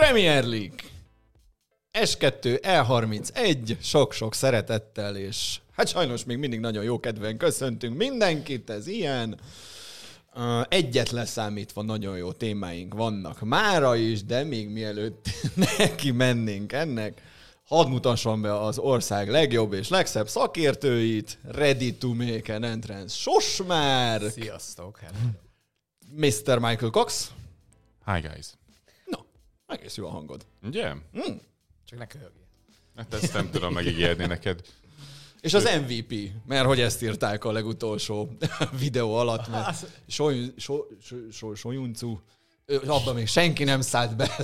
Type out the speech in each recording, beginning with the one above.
Premier League. S2, E31, sok-sok szeretettel, és hát sajnos még mindig nagyon jó kedven köszöntünk mindenkit, ez ilyen. Egyet leszámítva nagyon jó témáink vannak mára is, de még mielőtt neki mennénk ennek, hadd mutasson be az ország legjobb és legszebb szakértőit, ready to make an entrance, Sosmár, Sziasztok! Hát. Mr. Michael Cox. Hi guys. Egész jó a hangod. Ugye? Csak ne köhögjél. Hát ezt nem tudom megígérni neked. És az MVP, mert hogy ezt írták a legutolsó videó alatt, mert Soly- so- so- so- Solyuncu, ö, abban még senki nem szállt bele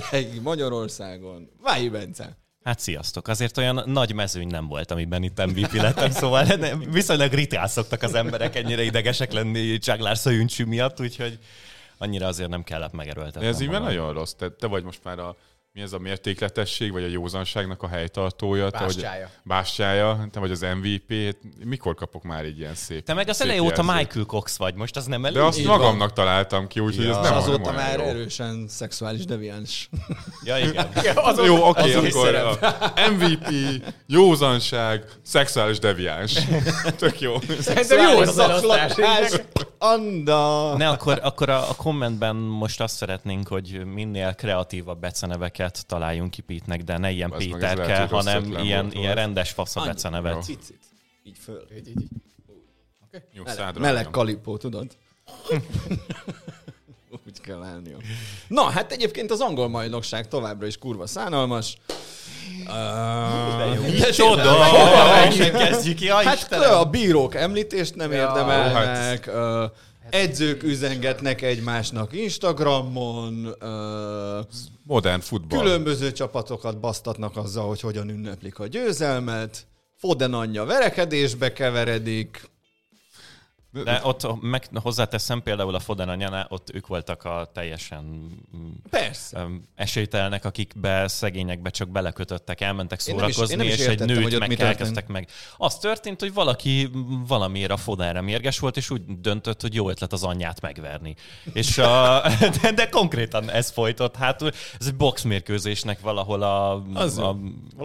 Magyarországon. Váji Bence. Hát sziasztok, azért olyan nagy mezőny nem volt, amiben itt MVP lettem, szóval viszonylag ritkán szoktak az emberek ennyire idegesek lenni Csaglár Szajuncsű miatt, úgyhogy annyira azért nem kellett megerőltetnem. Ez így magam. nagyon rossz. Te, te vagy most már a mi ez a mértékletesség, vagy a józanságnak a helytartója? Te vagy, Bástyája. bástyája, te vagy az MVP. Hát Mikor kapok már egy ilyen szép Te meg az eleje óta? Michael Cox vagy, most az nem elég? De azt Így magamnak találtam ki, úgyhogy Ja. ez És nem, azóta nem olyan már jó. erősen szexuális deviáns. Ja, igen. Jó, oké, az új akkor a MVP, józanság, szexuális deviáns. Tök jó. Szerintem jó az. Szaklapás, Anda. Ne, akkor, akkor a, a kommentben most azt szeretnénk, hogy minél kreatívabb beceneveket találjunk ki Pete-nek, de ne ilyen ez Péterke, lehet, hanem ilyen, ilyen rendes fasz a Annyi. becenevet. Cicit. Így föl. Így, így, így. Jó, Meleg, kalipó, tudod? Úgy kell állnia. Na, hát egyébként az angol majnokság továbbra is kurva szánalmas. Uh, de Csoda! Kezdjük ki, Hát Istenem! a bírók említést nem Ja, érdemelnek, uh, edzők üzengetnek egymásnak Instagramon, Modern futball. különböző csapatokat basztatnak azzal, hogy hogyan ünneplik a győzelmet, Foden anyja verekedésbe keveredik, De ott meg, hozzáteszem például a Foden anyánál, ott ők voltak a teljesen mm, persze. esélytelenek, akikbe szegényekbe csak belekötöttek, elmentek Én nem is- szórakozni, én nem is és egy hogy nőt ott meg mi elkezdtek meg. Az történt, hogy valaki valamiért a Fodenre mérges volt, és úgy döntött, hogy jó ötlet az anyját megverni. És a, de, de, konkrétan ez folytott. Hát ez egy boxmérkőzésnek valahol a, Az a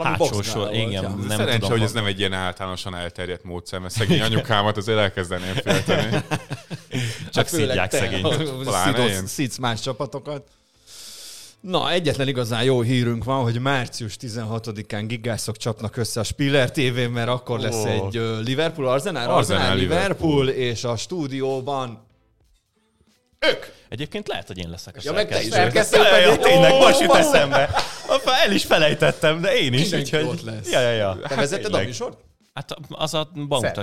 hátsó sor. Igen, ja. nem Szerencsé, tudom, hogy ez nem egy ilyen általánosan elterjedt módszer, mert szegény anyukámat azért elkezdeném félteni. csak Hát szidják Pláne szidsz- más csapatokat. Na, egyetlen igazán jó hírünk van, hogy március 16-án gigászok csapnak össze a Spiller TV-n, mert akkor lesz egy Liverpool Arsenal, Arsenal, Liverpool, és a stúdióban ők. Egyébként lehet, hogy én leszek a Ja, meg te is szerkesztő. Ja, tényleg, most jut eszembe. El is felejtettem, de én is, Mindenki úgyhogy... ott lesz. Ja, ja, ja. Te vezeted a műsort? Hát az a.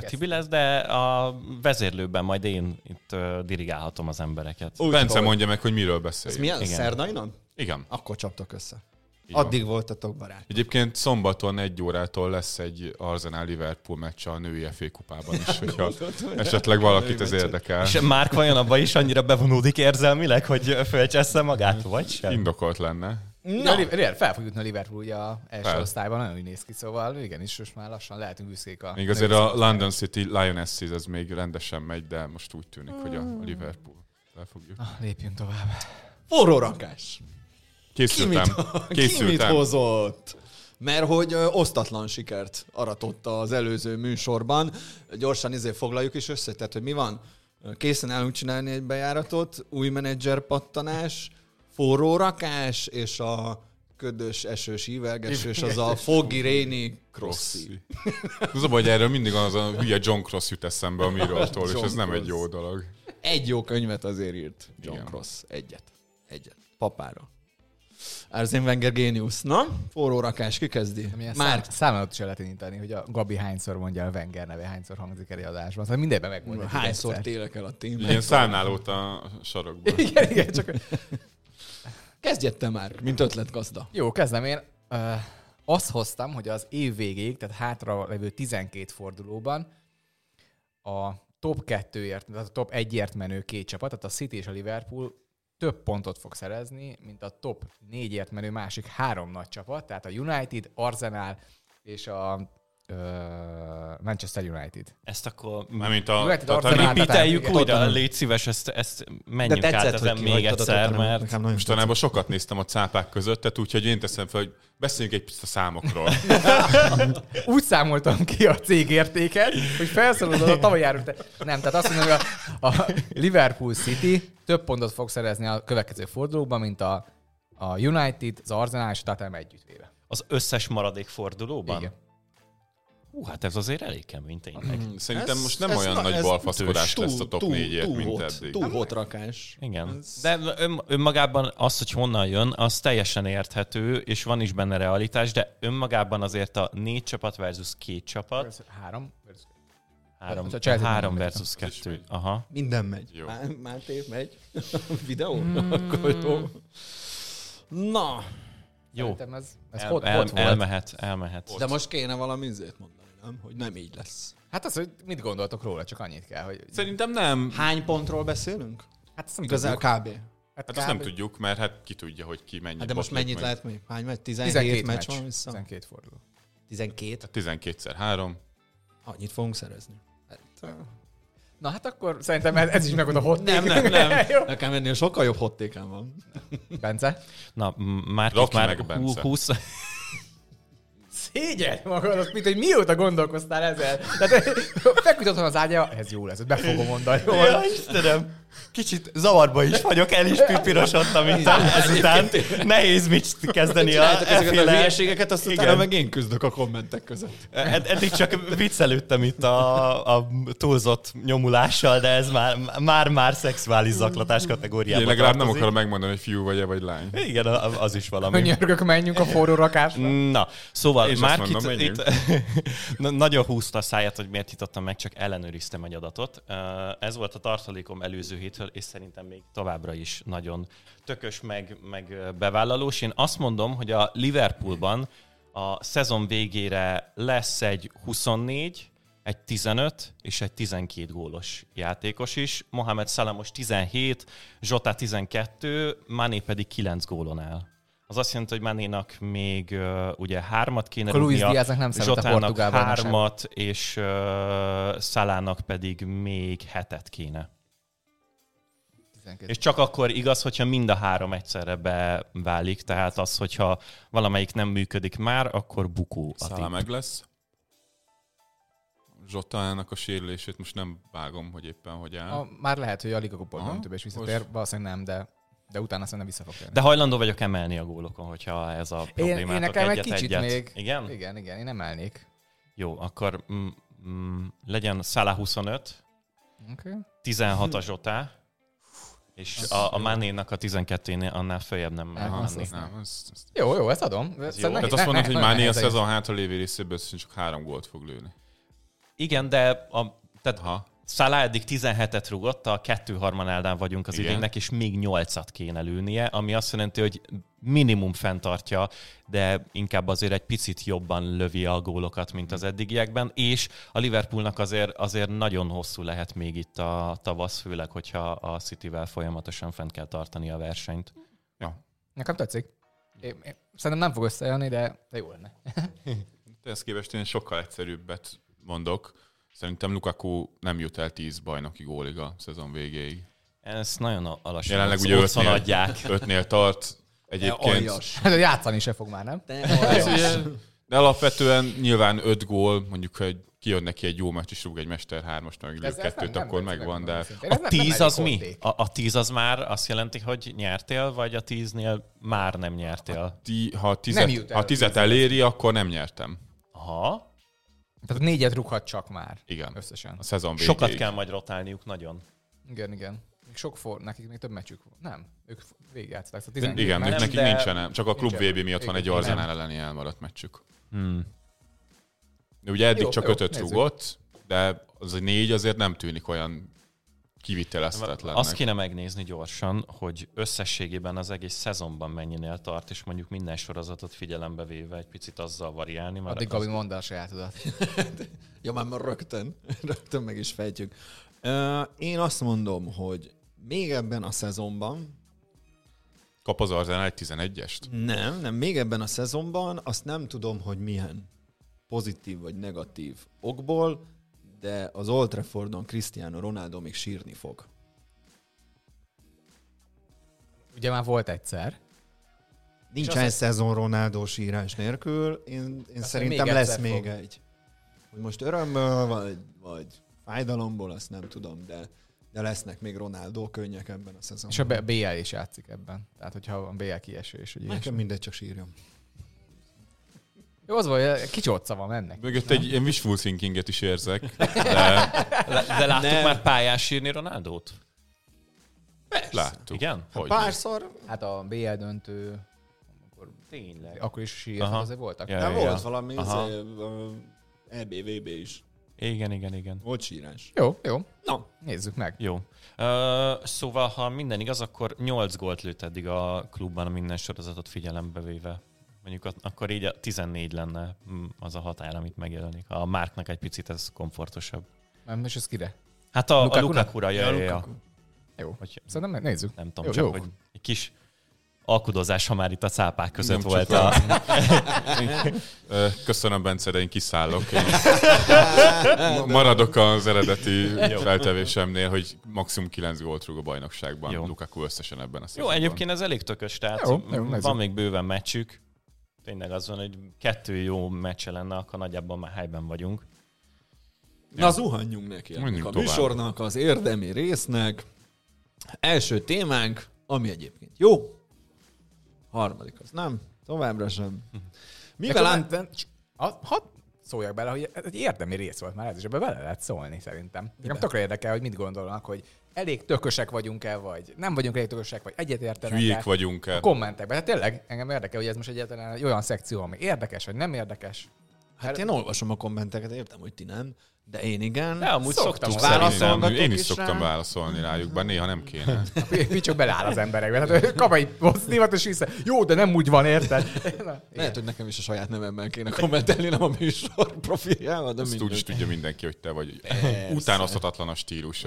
Tibi lesz, de a vezérlőben majd én itt dirigálhatom az embereket. Úgy, Bence hogy- mondja meg, hogy miről Ez beszéljünk. milyen? Igen. Szerdainon? Igen. Akkor csaptak össze. így van. Addig voltatok barát. Egyébként szombaton egy órától lesz egy Arsenal-Liverpool meccs a női FA kupában is, hogyha esetleg valakit ez érdekel. És Márk vajon abba is annyira bevonódik érzelmileg, hogy fölcsessze magát, vagy sem? Indokolt lenne. Liv- Liv- fel fog jutni a Liverpool ugye a első Fel. osztályban, nagyon úgy néz ki, szóval igenis, most már lassan lehetünk büszkék a... Még azért a London City Lionesses ez még rendesen megy, de most úgy tűnik, hogy a a Liverpool fel fog jutni. Ah, Lépjünk tovább. Forró rakás. Ki mit, Készültem. ki mit Készültem. hozott? Mert hogy ö, osztatlan sikert aratotta az előző műsorban. Gyorsan izé foglaljuk is össze, tehát hogy mi van? Készen állunk csinálni egy bejáratot, új menedzser pattanás, forró rakás, és a ködös, esős, ívelgesős, az a Foggy Rainy Crossi. Az a baj, hogy erről mindig az a hülye John Cross jut eszembe a Mirror-tól, és ez nem egy jó dolog. Egy jó könyvet azért írt John Igen. Cross. Egyet. Egyet. Papára. Arsene Wenger géniusz. Na, forró rakás, ki kezdi? Már szám, számot is lehet indítani, hogy a Gabi hányszor mondja a Wenger neve, hányszor hangzik el a adásban. Szóval mindenben megmondja. hányszor télek el a témát. Ilyen számlálót a sarokban. Igen, igen, csak... Kezdjed te már, mint ötletgazda. Jó, kezdem én. Uh, azt hoztam, hogy az év végéig, tehát hátra levő 12 fordulóban a top 2-ért, tehát a top 1-ért menő két csapat, tehát a City és a Liverpool több pontot fog szerezni, mint a top 4-ért menő másik három nagy csapat, tehát a United, Arsenal és a Manchester United. Ezt akkor Mármint a... United tehát a- Repeateljük újra, légy szíves, ezt, ezt menjünk át ezen még egyszer, mert Nekem nagyon Mostanában sokat néztem a cápák közöttet, úgyhogy én teszem fel, hogy beszéljünk egy picit a számokról. Úgy számoltam ki a cégértéket, hogy felszólodott a tavaly járó. Nem, tehát azt mondom, hogy a, a Liverpool City több pontot fog szerezni a következő fordulóban, mint a, a United, az Arsenal és a Tottenham együttvéve. az összes maradék fordulóban? Igen. Hú, hát ez azért elég kemény tényleg. Szerintem Ez- most nem ez olyan na- nagy balfaszkodás lesz a top túl- 4-ért, túl mint hot, eddig. Túl hot rakás. Igen. Ez- De ön, önmagában az, hogy honnan jön, az teljesen érthető, és van is benne realitás, de önmagában azért a négy csapat versus két csapat, Három. három, A Chelsea három versus is kettő. Aha. Minden megy. Jó. Má- Máté, megy? Videó? Akkor jó. Na, Jó, Szerintem ez, ez el, hot, el, hot volt. elmehet, elmehet. de most kéne valami izét mondani, nem? Hogy nem így lesz. Hát az, hogy mit gondoltok róla, csak annyit kell, hogy... Szerintem nem. Hány pontról beszélünk? Hát azt nem Igazán tudjuk. kb. Hát azt nem tudjuk, mert hát ki tudja, hogy ki mennyit Hát de most mennyit meg. lehet még? Hány megy? 17, 12 meccs meccs. van vissza? 12 forduló. 12? 12-szer 3. Annyit fogunk szerezni. Hát, Na hát akkor szerintem ez, ez is meg a hot nem, nem, nem. Nekem ennél sokkal jobb hottéken van. Bence? Na, már már meg hú- Bence. 20, Szégyelj magadat, mint hogy mióta gondolkoztál ezzel. Tehát feküdt otthon az ágya, ez jó lesz, be fogom mondani. Jó, Ja, Istenem! Kicsit zavarba is vagyok, el is pipirosodtam itt ezután. Nehéz mit kezdeni a ezeket a hülyeségeket, azt utána meg én küzdök a kommentek között. Ed- Eddig csak viccelődtem itt a, a túlzott nyomulással, de ez már, már, már szexuális zaklatás kategóriába Én legalább nem akarom megmondani, hogy fiú vagy-e, vagy lány. Igen, az is valami. Könyörgök, menjünk a forró rakásra. Na, szóval Én is már mondom, itt, itt Na, nagyon húzta a száját, hogy miért nyitottam meg, csak ellenőriztem egy adatot. Ez volt a tartalékom előző hétről, és szerintem még továbbra is nagyon tökös, meg, meg bevállalós. Én azt mondom, hogy a Liverpoolban a szezon végére lesz egy 24, egy 15 és egy 12 gólos játékos is. Mohamed Salah most 17, Zsota 12, Mané pedig 9 gólon áll. Az azt jelenti, hogy Manénak még uh, ugye hármat kéne Akkor Luis Diaznak nem Zsotának hármat, és uh, Szalának pedig még hetet kéne. 12. És csak akkor igaz, hogyha mind a három egyszerre beválik, tehát az, hogyha valamelyik nem működik már, akkor bukó a tipp. meg lesz. Zsotának a sérülését most nem vágom, hogy éppen hogy áll. A, már lehet, hogy a Liga Kupa Aha. döntőbe is visszatér, valószínűleg nem, de, de utána szerintem vissza fog térni. De hajlandó vagyok emelni a gólokon, hogyha ez a én, problémátok én nekem egy egyet, kicsit egyet. még... Igen? Igen, igen, én emelnék. Jó, akkor mm, mm, legyen Salah 25, Okay. 16 a Zsotá, és a, a Manénak a 12-nél annál följebb nem azt menni. Jó, jó, ezt adom. Ez Ez jó. Tehát azt mondod, hogy Máné a szezon hátra lévő részéből csak három gólt fog lőni. Igen, de a, tehát Aha. Salah eddig 17-et rugott, a kettő harmanádán vagyunk az Igen. idénynek, és még 8-at kéne lőnie, ami azt jelenti, hogy minimum fenntartja, de inkább azért egy picit jobban lövi a gólokat, mint az eddigiekben, és a Liverpoolnak azért, azért nagyon hosszú lehet még itt a tavasz, főleg, hogyha a Cityvel folyamatosan fent kell tartani a versenyt. Ja. Nekem tetszik. Én, én, szerintem nem fog összejönni, de, de jó lenne. Ezt képest én sokkal egyszerűbbet mondok. Szerintem Lukaku nem jut el 10 bajnoki gólig a szezon végéig. Ezt nagyon alacsony Jelenleg ugye otthon ötnél, adják. ötnél tart. Egyébként. Hát játszani se fog már, nem? Ez ugye, de alapvetően nyilván 5 gól, mondjuk, hogy kijön neki egy jó meccs, és rúg egy Mester 3-ast, meg Ez- ez kettőt, nem- akkor nem megvan, de A őszintén. Ez nem- nem 10 elég az mi? A, a 10 az már azt jelenti, hogy nyertél, vagy a 10-nél már nem nyertél? ti, ha, Nem tizet, el ha tizet eléri, akkor nem nyertem. Aha. Tehát négyet rúghat csak már. Igen. Összesen. A szezon végéig. Sokat kell majd rotálniuk, nagyon. Igen, igen. Még sok for, nekik még több meccsük van. Nem, ők végigjátszották. Szóval 12 Igen, még nem, nekik de- nincsen, csak a klub. VB miatt van egy Igen. Arzenál elleni elmaradt meccsük. Hmm. Ugye eddig Jó, csak jó, ötöt nézzük. rúgott, de az a négy azért nem tűnik olyan kivitelezhetetlennek. Azt kéne megnézni gyorsan, hogy összességében az egész szezonban mennyinél tart, és mondjuk minden sorozatot figyelembe véve egy picit azzal variálni. Mert Addig az... Gabi mondd el sajátodat. Ja, már már rögtön, rögtön meg is fejtjük. Én azt mondom, hogy még ebben a szezonban, Kap az Arzenál egy 11-est? nem, nem, még ebben a szezonban azt nem tudom, hogy milyen. pozitív vagy negatív okból, de az Old Traffordon Cristiano Ronaldo még sírni fog. Ugye már volt egyszer. Nincsen az- szezon Ronaldo sírás nélkül, én, én szerintem még lesz egyszer még fog. egy. Hogy most örömből, vagy, vagy fájdalomból, azt nem tudom, de, de lesznek még Ronaldo könnyek ebben a szezonban. És a BL is játszik ebben. Tehát, hogyha a BL kiesés, Nekem mindegy, csak sírjam. Jó, az volt, kicsi otca van ennek. Mögött egy ilyen wishful thinkinget is érzek, de De láttuk Nem. már pályás sírni Ronaldót? láttuk. Igen? Hogy Párszor Hát a BL döntő, akkor, Tényleg. akkor is sírtak, azért voltak. Ja, ja, ja, volt valami Aha. ö, EBVB is. Igen, igen, igen. Volt sírás. Jó, jó. Na, Nézzük meg. Jó. Uh, szóval, ha minden igaz, akkor 8 gólt lőtt eddig a klubban a minden sorozatot figyelembe véve. Mondjuk ak- akkor így a 14 lenne mm, az a határ, amit megjelenik. A Márknak egy picit ez komfortosabb. Nem, és ez kire? Hát a, a? Lukaku-ra, ja, Ja, ja, ja. Lukaku. Jó. Hogy, Szerintem nézzük. nem tudom, Jó, csak jó. hogy egy kis alkudozás, ha már itt a cápák között Nem, volt. A... Köszönöm, Bence, de én kiszállok. Én maradok az eredeti feltevésemnél, hogy maximum 9 gólt rúg a bajnokságban. Jó. Lukaku összesen ebben a Jó, szezonban. egyébként ez elég tökös, tehát Jó, jó, van még bőven meccsük. Tényleg az van, hogy kettő jó meccse lenne, akkor nagyjából már helyben vagyunk. Na, zuhanjunk neki Menjünk a tovább. műsornak, az érdemi résznek. Első témánk, ami egyébként jó. Harmadik az nem, továbbra sem. Mivel a- Hadd szóljak bele, hogy ez egy érdemi rész volt már ez, és ebbe bele lehet szólni szerintem. Nekem tökre érdekel, hogy mit gondolnak, hogy elég tökösek vagyunk-e, vagy nem vagyunk elég tökösek, vagy egyetértenek Hülyék vagyunk a kommentekben. Hát tényleg engem érdekel, hogy ez most egyáltalán egy olyan szekció, ami érdekes, vagy nem érdekes. Hát én olvasom a kommenteket, értem, hogy ti nem, de én igen. De amúgy Szoktam válaszolni. Én is is szoktam rá. válaszolni rájuk, bár néha nem kéne. Mi csak beleáll az emberekbe. Hát kap egy pozitívat, és vissza. Jó, de nem úgy van, érted? Na, Lehet, hogy nekem is a saját nevemmel kéne kommentelni, nem a műsor profiljával, de Ezt úgy is tudja mindenki, hogy te vagy. Persze. Utánozhatatlan a stílus.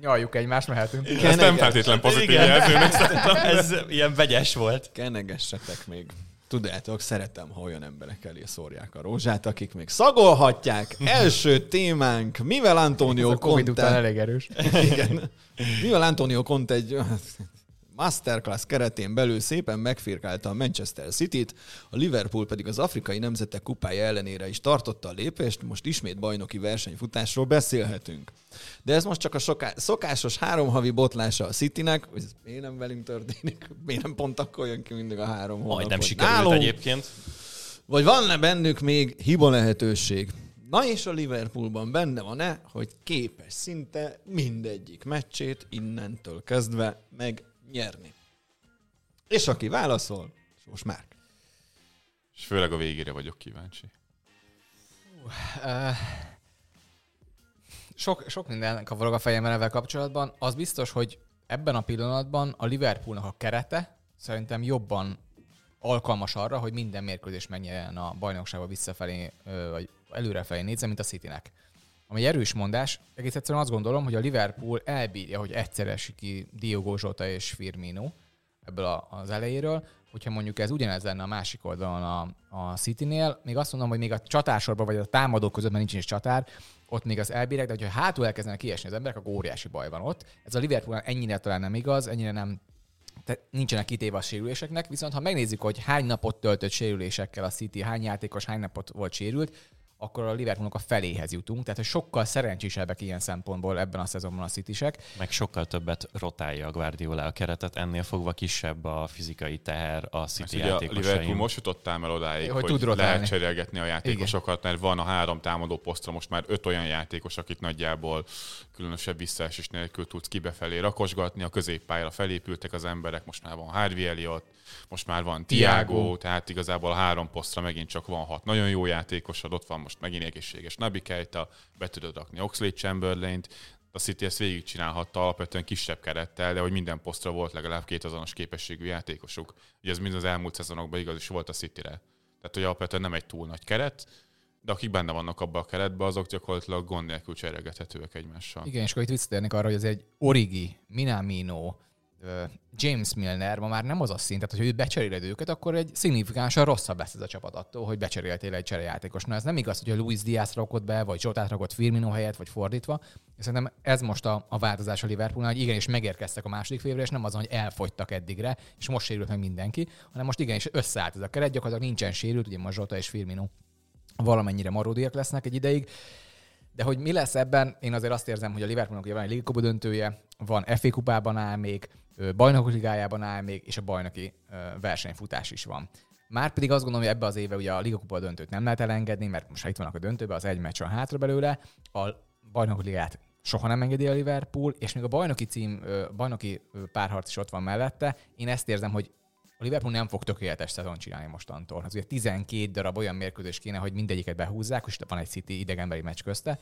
Nyaljuk egymást, mehetünk. Ez nem feltétlen pozitív jelzőnek ez ilyen vegyes volt. Kenegessetek még. Tudjátok, szeretem, ha olyan emberek elé szórják a rózsát, akik még szagolhatják. Első témánk, mivel Ez Antonio a Covid után Conte... elég erős. Igen. Mivel Antonio Conte egy masterclass keretén belül szépen megfirkálta a Manchester City-t, a Liverpool pedig az afrikai nemzetek kupája ellenére is tartotta a lépést, most ismét bajnoki versenyfutásról beszélhetünk. De ez most csak a soká- szokásos három havi botlása a Citynek, hogy ez miért nem velünk történik, miért nem pont akkor jön ki mindig a három hónap. Majdnem sikerült nálunk, egyébként. Vagy van-e bennük még hiba lehetőség? Na és a Liverpoolban benne van-e, hogy képes szinte mindegyik meccsét innentől kezdve megnyerni? És aki válaszol, Sós Márk. És főleg a végére vagyok kíváncsi. Ö, sok, sok minden kavarog a fejemben ezzel kapcsolatban. Az biztos, hogy ebben a pillanatban a Liverpoolnak a kerete szerintem jobban alkalmas arra, hogy minden mérkőzés menjen a bajnokságba visszafelé, vagy előrefelé nézze, mint a Citynek. Ami egy erős mondás, egész egyszerűen azt gondolom, hogy a Liverpool elbírja, hogy egyszeresi ki Diogo Jota és Firmino ebből a, az elejéről, hogyha mondjuk ez ugyanez lenne a másik oldalon a, a City-nél, még azt mondom, hogy még a csatársorban, vagy a támadók között, mert nincs is csatár, ott még az elbírek, de hogyha hátul elkezdenek kiesni az emberek, akkor óriási baj van ott. Ez a Liverpool ennyire talán nem igaz, ennyire nem te, nincsenek kitéve a sérüléseknek, viszont ha megnézzük, hogy hány napot töltött sérülésekkel a City, hány játékos hány napot volt sérült, akkor a Liverpoolnak a feléhez jutunk, tehát hogy sokkal szerencsésebbek ilyen szempontból ebben a szezonban a Citysek. Meg sokkal többet rotálja a Guardiola a keretet, ennél fogva kisebb a fizikai teher a City ugye a Liverpool most jutottál el odáig, Hogy hogy, tud lehet cserélgetni a játékosokat, mert van a három támadó posztra most már öt olyan játékos, akit nagyjából különösebb visszaesés nélkül tudsz kibefelé rakosgatni, a középpályára felépültek az emberek, most már van Harvey Elliott, most már van Tiago, tehát igazából a három posztra megint csak van hat nagyon jó játékosod, ott van most megint egészséges Nabi Keita, be tudod rakni Oxley Chamberlain-t, a City ezt végigcsinálhatta alapvetően kisebb kerettel, de hogy minden posztra volt legalább két azonos képességű játékosuk. Ugye ez mind az elmúlt szezonokban igaz is volt a Cityre. Tehát, hogy alapvetően nem egy túl nagy keret, de akik benne vannak abban a keretben, azok gyakorlatilag gond nélkül cserélgethetőek egymással. Igen, és akkor itt visszatérnék arra, hogy ez egy Origi, Minamino, James Milner ma már nem az a szint, tehát hogy ő becseréled őket, akkor egy szignifikánsan rosszabb lesz ez a csapat attól, hogy becseréltél egy cserejátékos. Na ez nem igaz, hogy a Luis Diaz rakott be, vagy Zsotát rakott Firmino helyett, vagy fordítva. Szerintem ez most a, a változás a Liverpoolnál, hogy igenis megérkeztek a második félre, és nem az, hogy elfogytak eddigre, és most sérült meg mindenki, hanem most igenis összeállt ez a keret, gyakorlatilag nincsen sérült, ugye most Zsota és Firmino valamennyire maródiak lesznek egy ideig. De hogy mi lesz ebben, én azért azt érzem, hogy a Liverpoolnak ugye van egy döntője, van FA kupában áll még, bajnokok ligájában áll még, és a bajnoki versenyfutás is van. Már pedig azt gondolom, hogy ebbe az éve ugye a Liga Kupa döntőt nem lehet elengedni, mert most ha itt vannak a döntőben, az egy meccs van hátra belőle, a bajnokok ligát soha nem engedi a Liverpool, és még a bajnoki cím, bajnoki párharc is ott van mellette. Én ezt érzem, hogy a Liverpool nem fog tökéletes szezon csinálni mostantól. Az ugye 12 darab olyan mérkőzés kéne, hogy mindegyiket behúzzák, és van egy City idegenbeli meccs közte.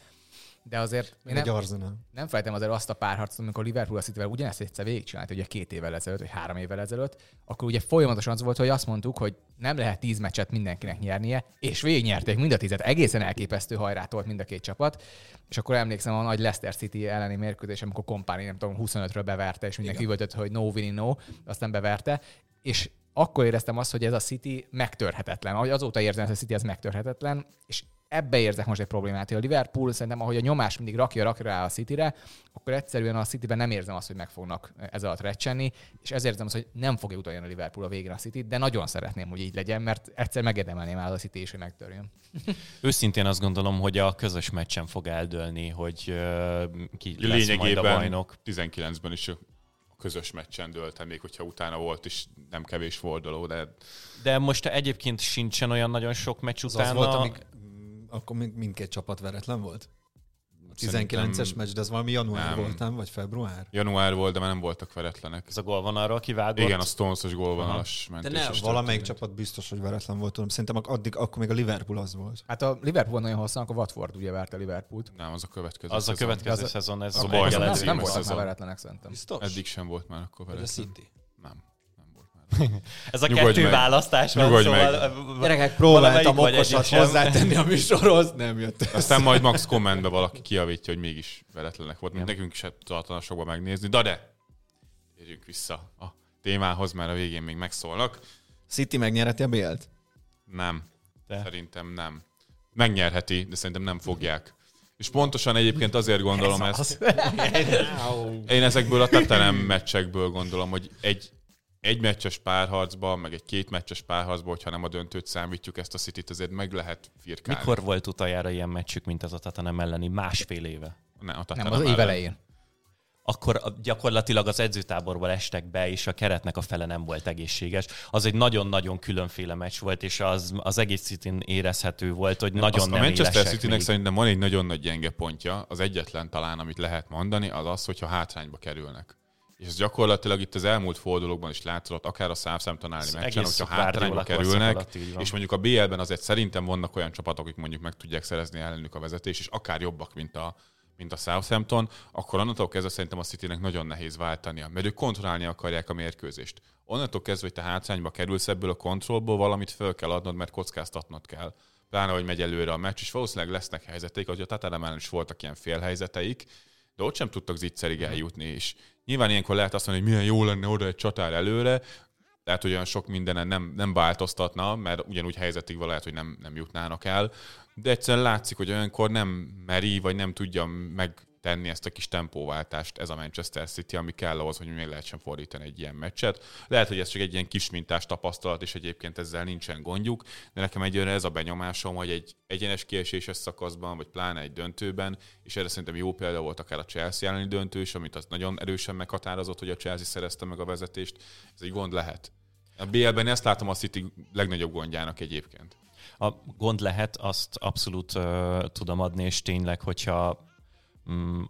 De azért én nem, Arsenal. nem felejtem azért azt a párharcot, amikor Liverpool a Cityvel ugyanezt egyszer végigcsinált, ugye két évvel ezelőtt, vagy három évvel ezelőtt, akkor ugye folyamatosan az volt, hogy azt mondtuk, hogy nem lehet tíz meccset mindenkinek nyernie, és végignyerték mind a tízet. Egészen elképesztő hajrát volt mind a két csapat. És akkor emlékszem a nagy Leicester City elleni mérkőzés, amikor Kompáni, nem tudom, 25-ről beverte, és mindenki üvöltött, hogy no winning no, aztán beverte. És akkor éreztem azt, hogy ez a City megtörhetetlen. Ahogy azóta érzem, hogy a City ez megtörhetetlen, és ebbe érzek most egy problémát, hogy a Liverpool szerintem, ahogy a nyomás mindig rakja, rakja rá a Cityre, akkor egyszerűen a Cityben nem érzem azt, hogy meg fognak ez alatt recsenni, és ezért érzem azt, hogy nem fogja utolérni a Liverpool a végén a City, de nagyon szeretném, hogy így legyen, mert egyszer megérdemelném el a City is, hogy megtörjön. Őszintén azt gondolom, hogy a közös meccsen fog eldőlni, hogy ö, ki lesz majd a bajnok. 19-ben is közös meccsen dőlt el, még hogyha utána volt is nem kevés forduló, de De most egyébként sincsen olyan nagyon sok meccs Az utána. az volt, amíg, akkor még mindkét csapat veretlen volt? A 19-es Szerintem meccs, de ez valami január nem. volt, nem? Vagy február? január volt, de már nem voltak veretlenek. Ez a gól van arra kivágott. Igen, a Stones-os gólvonalas De mentés. ne, is valamelyik történt. csapat biztos, hogy veretlen volt. Tudom. Szerintem addig, akkor még a Liverpool az volt. Hát a Liverpool nagyon hosszan, akkor Watford ugye verte Liverpoolt. Nem, az a következő Az a következő a- szezon, ez a a baj, nem, nem, nem voltak már veretlenek szerintem. Biztos? Eddig sem volt már akkor Vagy a veretlen. City. Ez a Nyugodj kettő meg. választás van, Nyugodj szóval... Gyerekek, valamelyik próbáltam okosat hozzátenni a műsorhoz, nem jött össze. Aztán majd max kommentbe valaki kiavítja, hogy mégis veretlenek volt, mint nekünk is tartana sokba megnézni. De de, térjünk vissza a témához, mert a végén még megszólnak. City megnyereti a Bélt? Nem. De. Szerintem nem. Megnyerheti, de szerintem nem fogják. És pontosan egyébként azért gondolom Ez ezt. az. Én ezekből a Tottenham meccsekből gondolom, hogy egy egy meccses párharcban, meg egy két meccses párharcban, hogyha nem a döntőt számítjuk, ezt a City-t azért meg lehet firkálni. Mikor volt utoljára ilyen meccsük, mint az a Tottenham elleni? Másfél éve. Ne, a Nem, Tottenham az év elején. Akkor gyakorlatilag az edzőtáborból estek be, és a keretnek a fele nem volt egészséges. Az egy nagyon-nagyon különféle meccs volt, és az, az egész City érezhető volt, hogy nagyon Azt nem a Manchester City-nek még. szerintem van egy nagyon nagy gyenge pontja, az egyetlen talán, amit lehet mondani, az az, hogyha hátrányba kerülnek. És ez gyakorlatilag itt az elmúlt fordulókban is látszott, akár a Ez meccsen, hogyha hátrányba kerülnek, alatt és mondjuk a BL-ben azért szerintem vannak olyan csapatok, akik mondjuk meg tudják szerezni ellenük a vezetés, és akár jobbak, mint a, mint a Southampton, akkor onnantól kezdve szerintem a Citynek nagyon nehéz váltania, mert ők kontrollálni akarják a mérkőzést. Onnantól kezdve, hogy te hátrányba kerülsz ebből a kontrollból, valamit föl kell adnod, mert kockáztatnod kell. Pláne, hogy megy előre a meccs, és valószínűleg lesznek helyzeteik, hogy a ellen is voltak ilyen félhelyzeteik, de ott sem tudtak zicserig eljutni, és nyilván ilyenkor lehet azt mondani, hogy milyen jó lenne oda egy csatár előre, lehet, hogy olyan sok mindenen nem, nem változtatna, mert ugyanúgy helyzetig van, lehet, hogy nem, nem jutnának el, de egyszerűen látszik, hogy olyankor nem meri, vagy nem tudja megtenni ezt a kis tempóváltást ez a Manchester City, ami kell ahhoz, hogy még lehessen fordítani egy ilyen meccset. Lehet, hogy ez csak egy ilyen kis mintás tapasztalat, és egyébként ezzel nincsen gondjuk, de nekem egyőre ez a benyomásom, hogy egy egyenes kieséses szakaszban, vagy pláne egy döntőben, és erre szerintem jó példa volt akár a Chelsea elleni döntő is, amit az nagyon erősen meghatározott, hogy a Chelsea szerezte meg a vezetést. Ez egy gond lehet. A BL-ben ezt látom a City legnagyobb gondjának egyébként. A gond lehet, azt abszolút uh, tudom adni, és tényleg, hogyha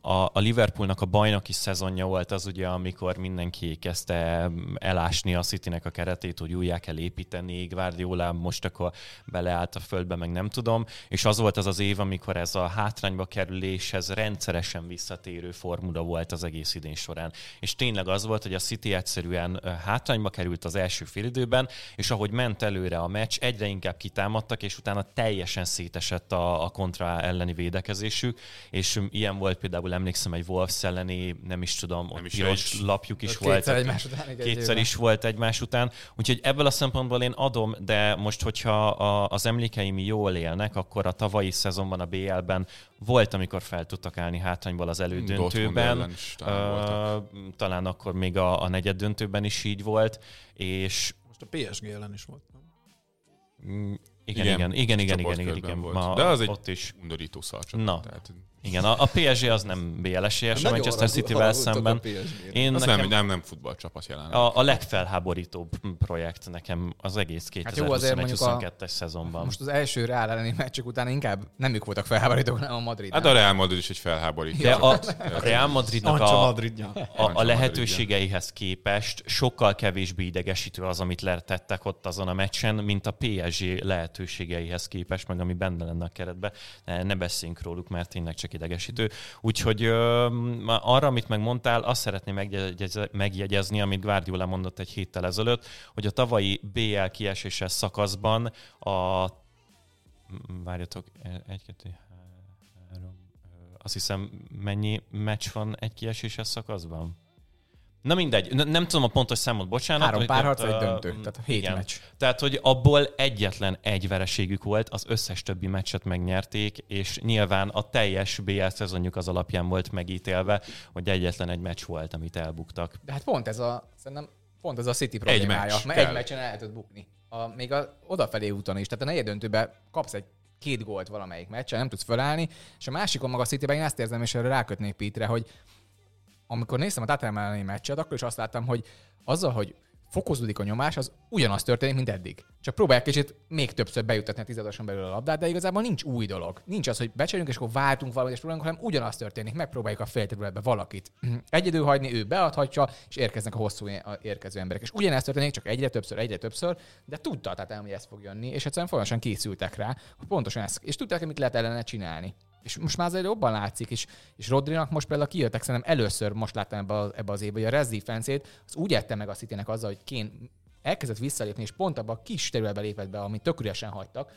a, a Liverpoolnak a bajnoki szezonja volt az ugye, amikor mindenki kezdte elásni a Citynek a keretét, hogy újjá kell építeni, Guardiola most akkor beleállt a földbe, meg nem tudom, és az volt az az év, amikor ez a hátrányba kerüléshez rendszeresen visszatérő formula volt az egész idén során. És tényleg az volt, hogy a City egyszerűen hátrányba került az első félidőben, és ahogy ment előre a meccs, egyre inkább kitámadtak, és utána teljesen szétesett a, a kontra elleni védekezésük, és um, ilyen volt például, emlékszem, egy Wolves elleni, nem is tudom, ott Nem is piros egy. lapjuk is volt. kétszer egymás után, egy Kétszer is volt egymás után. Úgyhogy ebből a szempontból én adom, de most, hogyha a, az emlékeim jól élnek, akkor a tavalyi szezonban a BL-ben volt, amikor fel tudtak állni hátrányból az elődöntőben. is talán. Ö, talán akkor még a, a negyed döntőben is így volt, és Most a PSG ellen is volt. nem? mm, igen, igen, igen, igen, igen, igen, igen, igen. Ma, De az egy ott is. undorító szarcsapat. Na. Tehát, Igen, a, a PSG az nem BL esélyes a Manchester City-vel szemben. a. Én az nekem nem, nem, nem futballcsapat jelenleg. a, a legfelháborítóbb projekt nekem az egész Hát jó, azért mondjuk a- 2021-22-es szezonban. Most az első Real elleni meccsek után inkább nem ők voltak felháborítók, hanem a Madrid. Hát a Real Madrid is egy felháborító. De a Real Madridnak a, a, a lehetőségeihez képest sokkal kevésbé idegesítő az, amit letettek ott azon a meccsen, mint a PSG lehetőségeihez képest, meg ami benne lenne a keretbe. Ne, ne beszéljünk róluk, mert tényleg csak idegesítő. Úgyhogy ö, arra, amit megmondtál, azt szeretném megjegyez, megjegyezni, amit Guardiola mondott egy héttel ezelőtt, hogy a tavalyi BL kieséses szakaszban a várjatok, e- egy, kettő, három, azt hiszem mennyi meccs van egy kieséses szakaszban? Na mindegy, nem tudom a pontos számot, bocsánat. Három párharc, egy döntő. Tehát hét igen. meccs. Tehát, hogy abból egyetlen egy vereségük volt, az összes többi meccset megnyerték, és nyilván a teljes BL szezonjuk az alapján volt megítélve, hogy egyetlen egy meccs volt, amit elbuktak. De hát pont ez a, szerintem pont ez a City problémája. meccs mert kell. egy meccsen el lehetett bukni. A, még a odafelé úton is. Tehát a negyed döntőben kapsz egy két gólt valamelyik meccsen, nem tudsz fölállni, és a másikon maga a Cityben én azt érzem, és erre rákötnék Pitre, hogy amikor néztem a Tottenham elleni meccset, akkor is azt láttam, hogy azzal, hogy fokozódik a nyomás, az ugyanaz történik, mint eddig. Csak próbálják kicsit még többször bejutatni a tizedoson belül a labdát, de igazából nincs új dolog. Nincs az, hogy becserélünk, és akkor váltunk valamit, és próbálunk, hanem ugyanaz történik. Megpróbáljuk a félterületbe valakit egyedül hagyni, ő beadhatja, és érkeznek a hosszú érkező emberek. És ugyanezt történik, csak egyre többször, egyre többször, de tudta tehát hogy ez fog jönni, és egyszerűen folyamatosan készültek rá, hogy pontosan ezt, és tudták, mit lehet ellene csinálni. És most már azért jobban látszik, és, és Rodrinak most például kijöttek, szerintem először most láttam ebbe, a, ebbe az évben, hogy a Rez defense az úgy ette meg a city azzal, hogy Kén elkezdett visszalépni, és pont abban a kis területbe lépett be, amit tök üresen hagytak,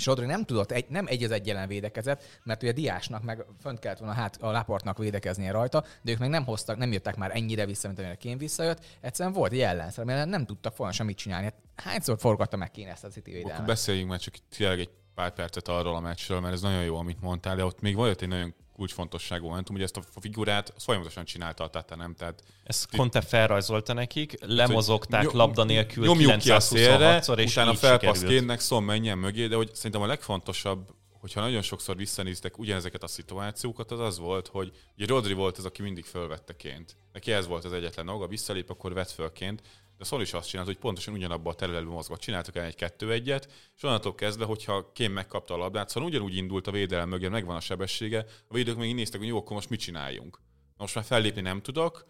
és Rodri nem tudott, egy, nem egy az egy ellen védekezett, mert ugye Diásnak meg fönt kellett volna hát a Laportnak védekeznie rajta, de ők meg nem hoztak, nem jöttek már ennyire vissza, mint amire Kén visszajött. Egyszerűen volt egy ellenszer, amire nem tudtak folyamatosan mit csinálni. Hát hányszor forgatta meg Kén ezt a City Akkor védelmet? beszéljünk már csak tényleg egy pár percet arról a meccsről, mert ez nagyon jó, amit mondtál, de ott még volt egy nagyon kulcsfontosságú momentum, hogy ezt a figurát folyamatosan csinálta a Tottenham, tehát Ezt Conte felrajzolta nekik, lemozogták Nyom- labda nélkül nyomjuk ki a szélre, 926-szor, és utána felpassz kénnek, szom menjen mögé, de hogy szerintem a legfontosabb, hogyha nagyon sokszor visszanéztek ugyanezeket a szituációkat, az az volt, hogy ugye Rodri volt az, aki mindig fölvette ként. Neki ez volt az egyetlen dolga, visszalép, akkor vett fölként. De Szol is azt csinált, hogy pontosan ugyanabban a területben mozgott. Csináltak el egy kettő-egyet, és onnantól kezdve, hogyha Kém megkapta a labdát, szóval ugyanúgy indult a védelem mögé, megvan a sebessége, a védők még néztek, hogy jó, akkor most mit csináljunk. Na most már fellépni nem tudok,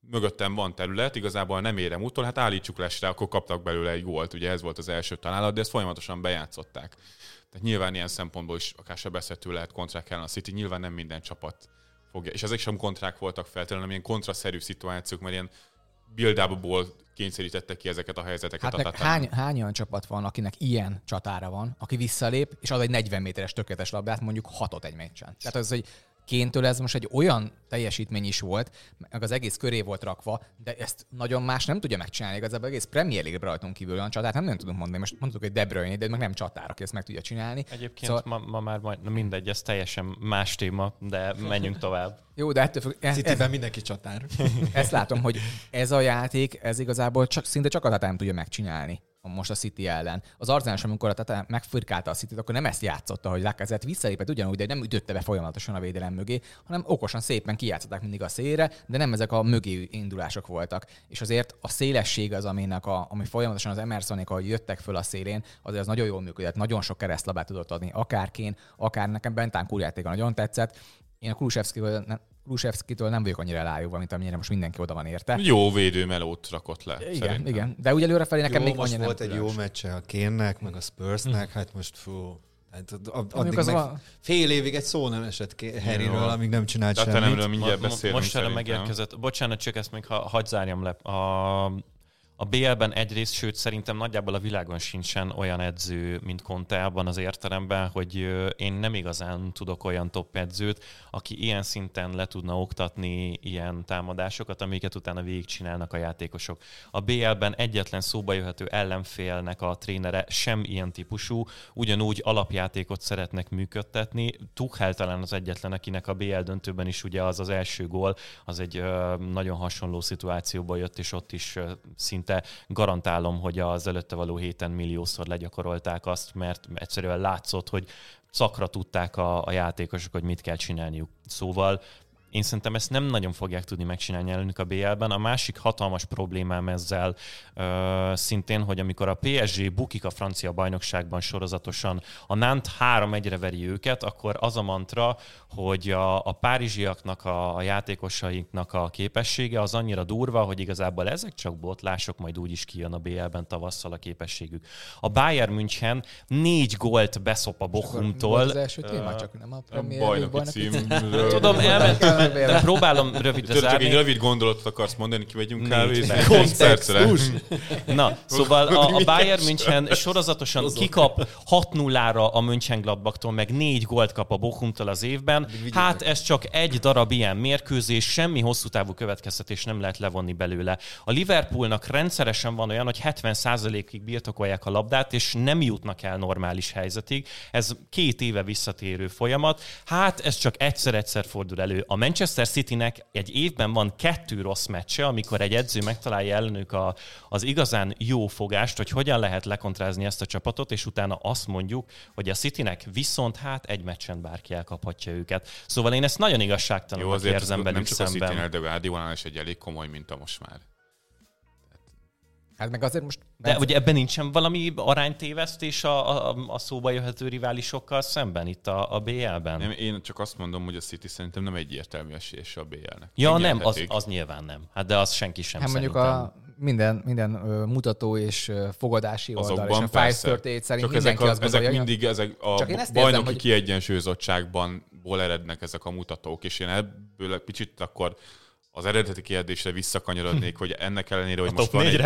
mögöttem van terület, igazából nem érem úttól, hát állítsuk lesre, akkor kaptak belőle egy gólt, ugye ez volt az első találat, de ezt folyamatosan bejátszották. Tehát nyilván ilyen szempontból is akár sebezhető lehet kontrák ellen a City, nyilván nem minden csapat fogja. És ezek sem kontrák voltak feltétlenül, hanem ilyen kontraszerű szituációk, mert ilyen build kényszerítettek ki ezeket a helyzeteket. Hát a hány, hány olyan csapat van, akinek ilyen csatára van, aki visszalép, és az egy 40 méteres tökéletes labdát mondjuk hatot egy meccsen. Tehát az, hogy Kéntől ez most egy olyan teljesítmény is volt, meg az egész köré volt rakva, de ezt nagyon más nem tudja megcsinálni. Igazából egész Premier League rajtunk kívül olyan csatát nem nagyon tudunk mondani. Most mondtuk, hogy De Bruyne, de meg nem csatár, aki ezt meg tudja csinálni. Egyébként Szóval- ma, ma már majd, na mindegy, ez teljesen más téma, de menjünk tovább. Jó, de ettől függ, ez, mindenki csatár. ezt látom, hogy ez a játék, ez igazából csak, szinte csak a Tatán tudja megcsinálni most a City ellen. Az Arzenál amikor a Tatán megfirkálta a City-t, akkor nem ezt játszotta, hogy Lacazette visszalépett ugyanúgy, de nem ütötte be folyamatosan a védelem mögé, hanem okosan szépen kijátszották mindig a szélre, de nem ezek a mögé indulások voltak. És azért a szélesség az, aminek a, ami folyamatosan az Emersonék, ahogy jöttek föl a szélén, azért az nagyon jól működött, nagyon sok keresztlabát tudott adni, akár Kén, akár nekem Bentán játéka nagyon tetszett. Én a Kulusevszkitől nem, Kulusevszkitől nem vagyok annyira elájúva, mint amennyire most mindenki oda van érte. Jó védőmelót rakott le. Igen, szerintem. igen. De úgy előrefelé nekem jó, még most annyira volt nem egy jó különös. meccse a Kénnek, meg a Spursnek, hát most fú, hát ad- ad- addig az meg van- fél évig egy szó nem esett Harryről, Jó. amíg nem csinált semmit. mindjárt beszélünk Most erre megérkezett. Bocsánat, csak ezt még ha, hadd zárjam le. A, A BL-ben egyrészt, sőt szerintem nagyjából a világon sincsen olyan edző, mint Conte abban az értelemben, hogy én nem igazán tudok olyan top edzőt, aki ilyen szinten le tudna oktatni ilyen támadásokat, amiket utána végigcsinálnak a játékosok. A BL-ben egyetlen szóba jöhető ellenfélnek a trénere sem ilyen típusú, ugyanúgy alapjátékot szeretnek működtetni. Tuchel talán az egyetlen, akinek a BL döntőben is ugye az az első gól, az egy nagyon hasonló szituációba jött, és ott is ö, szinte garantálom, hogy az előtte való héten milliószor legyakorolták azt, mert egyszerűen látszott, hogy szakra tudták a, a játékosok, hogy mit kell csinálniuk. Szóval én szerintem ezt nem nagyon fogják tudni megcsinálni ellenük a BL-ben. A másik hatalmas problémám ezzel ö, szintén, hogy amikor a PSG bukik a francia bajnokságban sorozatosan, a Nant 3-1-re veri őket, akkor az a mantra, hogy a, a párizsiaknak, a, a játékosainknak a képessége az annyira durva, hogy igazából ezek csak botlások, majd úgy is kijön a BL-ben tavasszal a képességük. A Bayern München négy gólt beszop a Bochumtól. az első téma, csak nem a A Premier bajnoki címről. Tudom, elment, de próbálom rövidre Tudod, csak egy rövid gondolatot akarsz mondani, kivegyünk Nincs. kávézni? Kontextus. Na, szóval a, a Bayern München sorozatosan kikap 6-0-ra a Mönchengladbachtól, meg négy gólt kap a Bochumtól az évben. Hát ez csak egy darab ilyen mérkőzés, semmi hosszú távú következtetés nem lehet levonni belőle. A Liverpoolnak rendszeresen van olyan, hogy 70%-ig birtokolják a labdát, és nem jutnak el normális helyzetig. Ez két éve visszatérő folyamat. Hát ez csak egyszer-egyszer fordul elő. A Manchester Citynek egy évben van kettő rossz meccse, amikor egy edző megtalálja ellenük a, az igazán jó fogást, hogy hogyan lehet lekontrázni ezt a csapatot, és utána azt mondjuk, hogy a Citynek viszont hát egy meccsen bárki elkaphatja őket. Szóval én ezt nagyon Jó, igazságtalannak azért érzem nem velük csak a szemben. City-nél, de Guardiolánál is egy elég komoly minta most már. Hát meg azért most... De ugye ebben nincsen valami aránytévesztés a, a, a szóba jöhető riválisokkal szemben itt a, a BL-ben? Nem, én csak azt mondom, hogy a City szerintem nem egyértelmű esélyese a BL-nek. Ja, nem, az, az nyilván nem. Hát de az senki sem Hát mondjuk szerintem. a minden, minden ö, mutató és ö, fogadási oldal, és Azokban a persze. 538 szerint Csak ezek, a, azt gondolja, ezek hogy mindig ezek a Csak én ezt érzem, bajnoki hogy- kiegyensúlyozottságban ból erednek ezek a mutatók, és én ebből egy picit akkor az eredeti kérdésre visszakanyarodnék, hogy ennek ellenére, hogy A most van egy,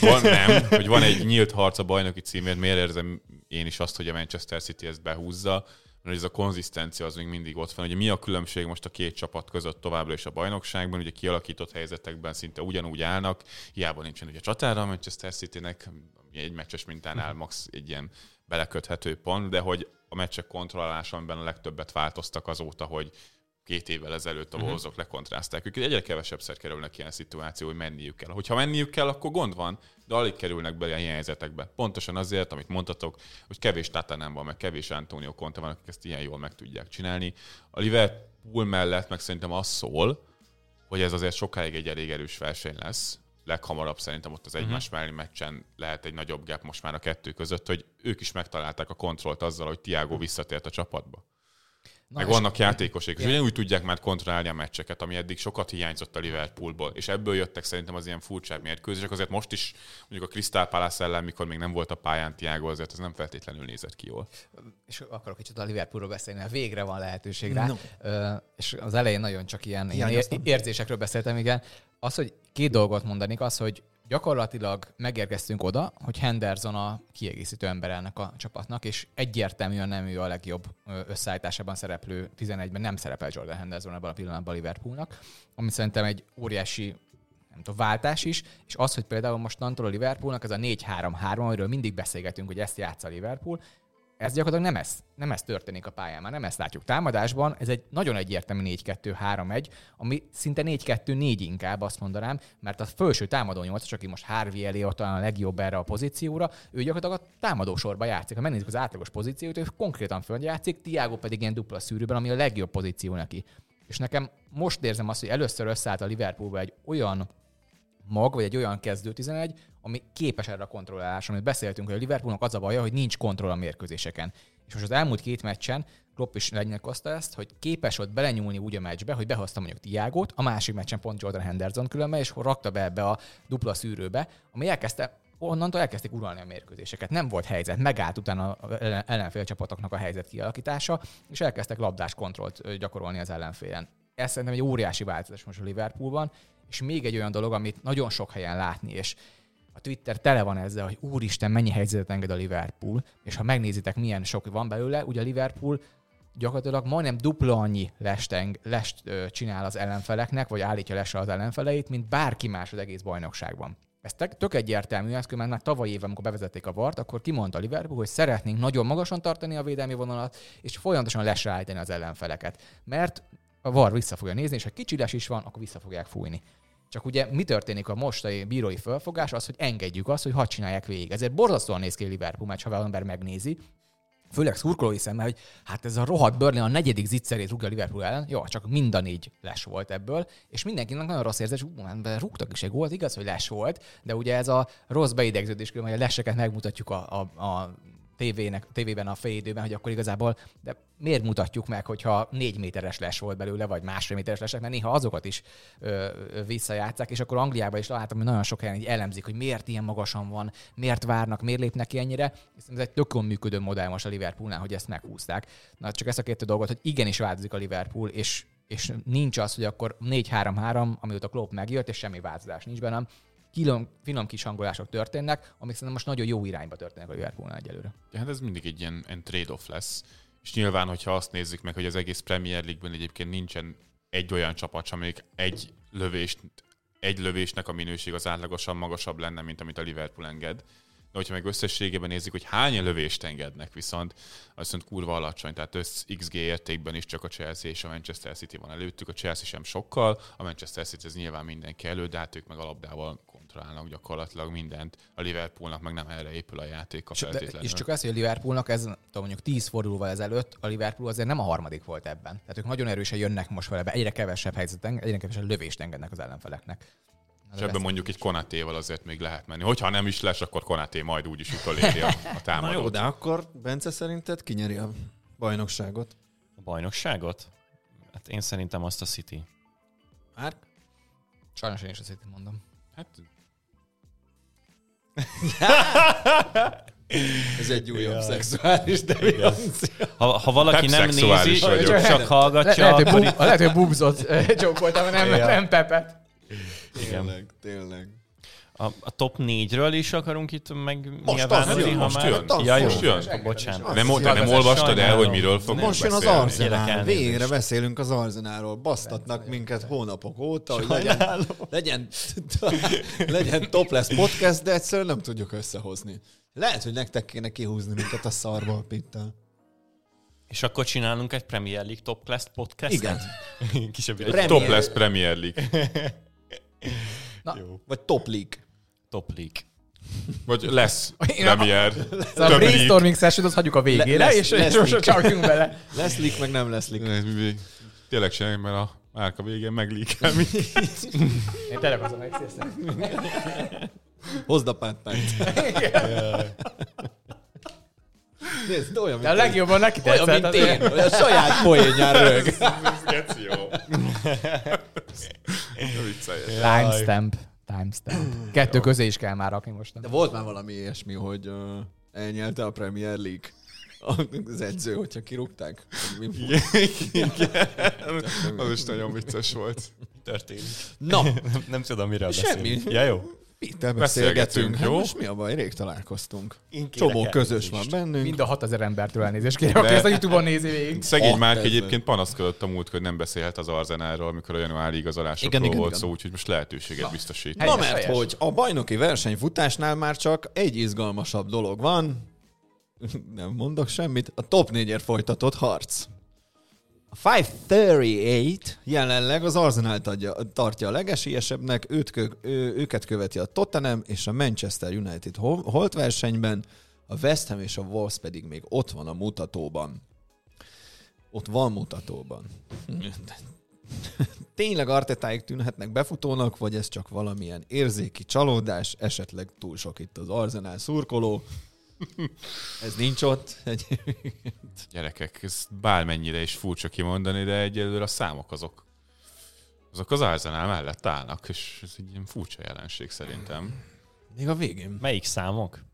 van, nem, hogy van egy nyílt harc a bajnoki címért, miért érzem én is azt, hogy a Manchester City ezt behúzza, mert ez a konzisztencia az még mindig ott van. Ugye mi a különbség most a két csapat között továbbra is a bajnokságban, ugye kialakított helyzetekben szinte ugyanúgy állnak, hiába nincsen ugye csatára a Manchester Citynek, egy meccses mintánál max egy ilyen beleköthető pont, de hogy a meccsek kontrollálása, amiben a legtöbbet változtak azóta, hogy két évvel ezelőtt a Wolvesok lekontrázták őket. Egyre kevesebbszer kerülnek ilyen szituáció, hogy menniük kell. Hogyha menniük kell, akkor gond van, de alig kerülnek bele ilyen helyzetekbe. Pontosan azért, amit mondtatok, hogy kevés Tata nem van, meg kevés Antonio Conte van, akik ezt ilyen jól meg tudják csinálni. A Liverpool mellett meg szerintem az szól, hogy ez azért sokáig egy elég erős verseny lesz. Leghamarabb szerintem ott az egymás mellé meccsen lehet egy nagyobb gap most már a kettő között, hogy ők is megtalálták a kontrollt azzal, hogy Tiago visszatért a csapatba. Na, Meg vannak játékosok, és ugyanúgy tudják már kontrollálni a meccseket, ami eddig sokat hiányzott a Liverpoolból, és ebből jöttek szerintem az ilyen furcsább mérkőzések. Azért most is, mondjuk a Crystal Palace ellen, mikor még nem volt a pályán Tiago, azért ez nem feltétlenül nézett ki jól. és akarok kicsit a Liverpoolról beszélni, mert végre van lehetőség rá. No. És az elején nagyon csak ilyen, ilyen ér- érzésekről beszéltem, igen. Az, hogy két dolgot mondanék, az, hogy gyakorlatilag megérkeztünk oda, hogy Henderson a kiegészítő ember ennek a csapatnak, és egyértelműen nem ő a legjobb összeállításában szereplő 11-ben, nem szerepel Jordan Henderson ebben a pillanatban Liverpoolnak, ami szerintem egy óriási nem tudom, váltás is, és az, hogy például mostantól a Liverpoolnak ez a 4-3-3, amiről mindig beszélgetünk, hogy ezt játsza a Liverpool, ez gyakorlatilag nem ez, nem ez történik a pályán, már nem ezt látjuk támadásban, ez egy nagyon egyértelmű 4-2-3-1, ami szinte 4-2-4 inkább azt mondanám, mert a felső támadó 8 aki most Harvey elé ott talán a legjobb erre a pozícióra, ő gyakorlatilag a támadó sorba játszik. Ha megnézzük az átlagos pozíciót, ő konkrétan föld játszik, Tiago pedig ilyen dupla szűrőben, ami a legjobb pozíció neki. És nekem most érzem azt, hogy először összeállt a Liverpoolba egy olyan mag, vagy egy olyan kezdő 11, ami képes erre a kontrollálásra. Amit beszéltünk, hogy a Liverpoolnak az a baja, hogy nincs kontroll a mérkőzéseken. És most az elmúlt két meccsen Klopp is lenyilatkozta ezt, hogy képes volt belenyúlni úgy a meccsbe, hogy behozta mondjuk Tiágot, a másik meccsen pont Jordan Henderson különben, és rakta be ebbe a dupla szűrőbe, ami elkezdte onnantól elkezdték uralni a mérkőzéseket. Nem volt helyzet, megállt utána a ellen- ellenfél csapatoknak a helyzet kialakítása, és elkezdtek labdás kontrollt gyakorolni az ellenfélen. Ez szerintem egy óriási változás most a Liverpoolban, és még egy olyan dolog, amit nagyon sok helyen látni, és a Twitter tele van ezzel, hogy úristen, mennyi helyzetet enged a Liverpool, és ha megnézitek, milyen sok van belőle, ugye a Liverpool gyakorlatilag majdnem dupla annyi lest, eng- lest ö, csinál az ellenfeleknek, vagy állítja lesre az ellenfeleit, mint bárki más az egész bajnokságban. Ez tök- egyértelmű, ezt különben már tavaly évben, amikor bevezették a vart, akkor kimondta Liverpool, hogy szeretnénk nagyon magasan tartani a védelmi vonalat, és folyamatosan lesre az ellenfeleket. Mert a VAR vissza fogja nézni, és ha kicsi les is van, akkor vissza fogják fújni. Csak ugye mi történik a mostani bírói felfogás? Az, hogy engedjük azt, hogy hadd csinálják végig. Ezért borzasztóan néz ki a Liverpool meccs, ha az ember megnézi. Főleg szurkolói szemmel, hogy hát ez a rohadt Burnley a negyedik zicserét rúgja a Liverpool ellen. Jó, csak mind a négy les volt ebből, és mindenkinek nagyon rossz érzés, hogy "Ú, hát rúgtak is egy gólt, igaz, hogy les volt, de ugye ez a rossz beidegződés, hogy a leseket megmutatjuk a, a, a tévének, tévében a félidőben, hogy akkor igazából, de miért mutatjuk meg, hogyha négy méteres les volt belőle, vagy másfél méteres lesek, mert néha azokat is ö, visszajátszák, és akkor Angliában is láttam, hogy nagyon sok helyen így elemzik, hogy miért ilyen magasan van, miért várnak, miért lépnek ki ennyire. Ez egy tök jól működő modell most a Liverpoolnál, hogy ezt meghúzták. Na, csak ezt a két dolgot, hogy igenis változik a Liverpool, és és nincs az, hogy akkor 4-3-3, amióta Klopp megjött, és semmi változás nincs benne, hanem finom, finom kis hangolások történnek, amik szerintem most nagyon jó irányba történnek a Liverpoolnál egyelőre. Ja, hát ez mindig egy ilyen, ilyen trade-off lesz. És nyilván, hogyha azt nézzük meg, hogy az egész Premier League-ben egyébként nincsen egy olyan csapat, amelyik egy lövést, egy lövésnek a minőség az átlagosan magasabb lenne, mint amit a Liverpool enged. De hogyha meg összességében nézzük, hogy hány lövést engednek, viszont az viszont kurva alacsony, tehát össz XG értékben is csak a Chelsea és a Manchester City van előttük, a Chelsea sem sokkal, a Manchester City ez nyilván mindenki elő, de hát ők meg a labdával kontrollálnak gyakorlatilag mindent. A Liverpoolnak meg nem erre épül a játéka És, de, feltétlenül. és csak az, hogy a Liverpoolnak ez, tudom, mondjuk 10 fordulóval ezelőtt, a Liverpool azért nem a harmadik volt ebben. Tehát ők nagyon erősen jönnek most vele be, egyre kevesebb helyzeten, egyre kevesebb lövést engednek az ellenfeleknek. És ebben mondjuk egy Konatéval azért még lehet menni. Hogyha nem is lesz, akkor Konaté majd úgyis utoléri a, a Na támadót. jó, de akkor Bence szerinted kinyeri a bajnokságot? A bajnokságot? Hát én szerintem azt a City. Már? Sajnos én is azt hittem mondom. Hát, Ez egy újabb Jaj. szexuális deviancia. Ha, ha valaki Pep nem nézi, vagyok. csak hallgatja, Le, lehet, hogy akkor bub, lehet, hogy bubzot csókoltam, nem, Ja. nem pepet. Tényleg, tényleg. A, a top 4-ről is akarunk itt az megnyilvánulni, jön, ha most már... jön, Ja, jó. most jön. Bocsánat. nem, te nem olvastad el, hogy miről fogunk Most jön az? Arzenál. Végre beszélünk az Arzenálról. Basztatnak minket hónapok óta, hogy legyen, legyen, legyen topless podcast, de egyszerűen nem tudjuk összehozni. Lehet, hogy nektek kéne kihúzni minket a szarba a pittel. És akkor csinálunk egy Premier League Top Class podcast Igen. Kisebb Egy Premier- top lesz Premier League. Vagy top league. Top League. Vagy lesz Én- Premier. Szóval a league. brainstorming session azt hagyjuk a végére, Le- lesz- és, most csapjunk bele. Lesz leak, meg nem lesz leak. Ez mi- Tényleg csináljuk, mert a márka végén meglíkel mi. Én tényleg azon megszészem. Hozd a páttányt. Nézd, olyan, De a legjobban neki olyan, tetszett. mint én, a saját poénján rög. Geci jó. Timestamp. Timestamp. Kettő közé is kell már rakni most. De volt már valami ilyesmi, hogy uh, elnyelte a Premier League az edző, hogyha kirúgták. Mi Az is nagyon vicces volt. Történik. Na, Nem, nem tudom, miről Semmi. Ja, jó. Itt Beszélgetünk, beszélgetünk. Hát jó? most mi a baj? Rég találkoztunk. Én Csomó közös van bennünk. Mind a 6000 embertől elnézést kérek, aki ezt a Youtube-on nézi végig. Szegény Márk ezer. egyébként panaszkodott a múlt, hogy nem beszélhet az Arzenálról, amikor a januári igazolásokról Igen, igen, volt igen. szó, úgyhogy most lehetőséget biztosít. Na mert helyes. hogy a bajnoki versenyfutásnál már csak egy izgalmasabb dolog van, nem mondok semmit, a top 4-ért folytatott harc. A 538 jelenleg az Arsenal adja, tartja a legesélyesebbnek, őt kö, ő, őket követi a Tottenham és a Manchester United hol- holt versenyben, a West Ham és a Wolves pedig még ott van a mutatóban. Ott van mutatóban. Tényleg Artetáig tűnhetnek befutónak, vagy ez csak valamilyen érzéki csalódás, esetleg túl sok itt az Arsenal szurkoló. Ez nincs ott. Egy... Gyerekek, ez bármennyire is furcsa kimondani, de egyelőre a számok azok azok az Arsenal mellett állnak, és ez egy ilyen furcsa jelenség szerintem. Még a végén. Melyik számok?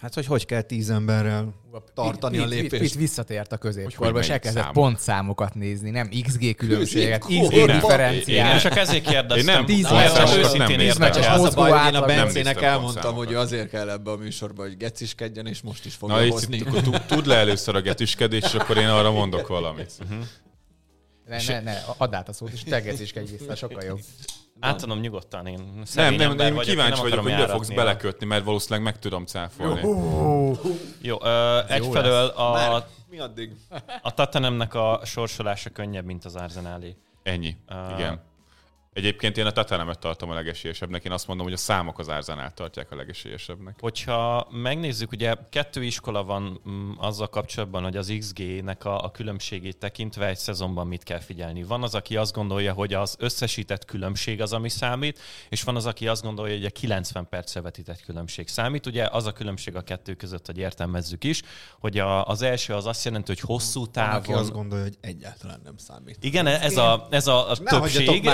Hát, hogy hogy kell tíz emberrel tartani a Pitt- Pitt- lépést. Pitt visszatért a középkorba, hogy és elkezdett számok? pontszámokat nézni, nem XG különbséget? XG differenciát. Én csak ezért kérdeztem. Én nem- tíz őszintén érdekel. Az a baj, hogy én a Bencének elmondtam, hogy azért kell ebbe a műsorba, hogy geciskedjen, és most is fogja hozni. tud- tud le először a getüskedés, és akkor én arra mondok valamit. Ne, ne, ne, add át a szót, és tegez is egy vissza, sokkal jobb. Átadom nyugodtan, én Nem, nem, ember én vagyok, kíváncsi nem vagyok, hogy be fogsz belekötni, mert valószínűleg meg tudom cáfolni. Jó, ö, egyfelől a, Mi addig? a Tatanemnek a sorsolása könnyebb, mint az Arsenalé. Ennyi. Igen. Egyébként én a Tatanemet tartom a legesélyesebbnek. Én azt mondom, hogy a számok az Árzánál tartják a legesélyesebbnek. Hogyha megnézzük, ugye kettő iskola van mm, azzal kapcsolatban, hogy az XG-nek a, a különbségét tekintve egy szezonban mit kell figyelni. Van az, aki azt gondolja, hogy az összesített különbség az, ami számít, és van az, aki azt gondolja, hogy a 90 percre vetített különbség számít. Ugye az a különbség a kettő között, hogy értelmezzük is, hogy a, az első az azt jelenti, hogy hosszú Van, távon... aki azt gondolja, hogy egyáltalán nem számít. Igen, ez a, ez a, a többség.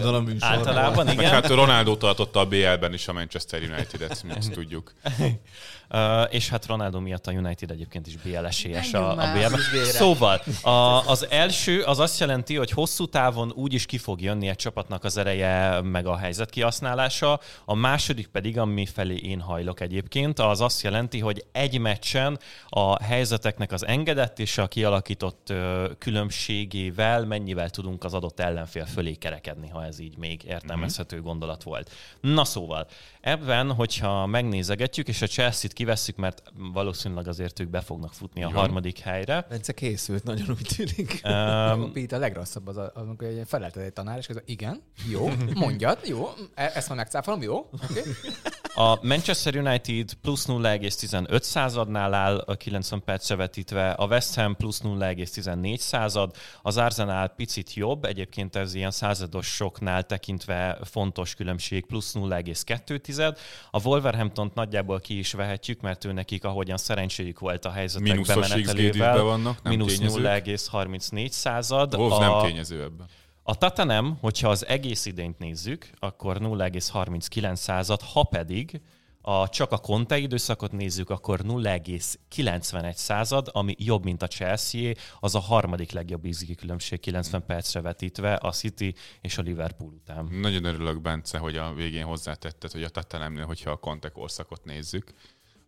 Állandóan a műsorban. Általában, Meg igen. hát Ronaldo tartotta a BL-ben is a Manchester United-et, mi ezt tudjuk. Uh, és hát Ronaldo miatt a United egyébként is BL esélyes a, a BL-ben. Szóval a, az első az azt jelenti, hogy hosszú távon úgy is ki fog jönni egy csapatnak az ereje, meg a helyzet kihasználása. A második pedig, ami felé én hajlok egyébként, az azt jelenti, hogy egy meccsen a helyzeteknek az engedett és a kialakított különbségével mennyivel tudunk az adott ellenfél fölé kerekedni, ha ez így még értelmezhető gondolat volt. Na szóval, ebben, hogyha megnézegetjük, és a Chelsea-t kivesszük, mert valószínűleg azért ők be fognak futni a Így van. harmadik helyre. Bence készült, nagyon úgy tűnik. Um, Pete, a legrosszabb az, a- amikor egy felelted egy tanár, és az, igen, jó, mondjad, jó, e- ezt már megcáfolom, jó, oké. A Manchester United plusz 0,15 századnál áll a 90 percre vetítve, a West Ham plusz 0,14 század, az Arsenal picit jobb, egyébként ez ilyen századosoknál tekintve fontos különbség, plusz 0,2 A Wolverhampton nagyjából ki is vehetjük, mert ő nekik, ahogyan szerencséjük volt a helyzetek Mínuszos XG-ben bemenetelével, vannak, nem mínusz tényezők. 0,34 század. Wolves a, nem tényező ebben. a Tatanem, hogyha az egész idényt nézzük, akkor 0,39 század, ha pedig a, csak a Conte időszakot nézzük, akkor 0,91 század, ami jobb, mint a Chelsea, az a harmadik legjobb XG különbség 90 percre vetítve a City és a Liverpool után. Nagyon örülök, Bence, hogy a végén hozzátetted, hogy a Tatanemnél, hogyha a Conte korszakot nézzük,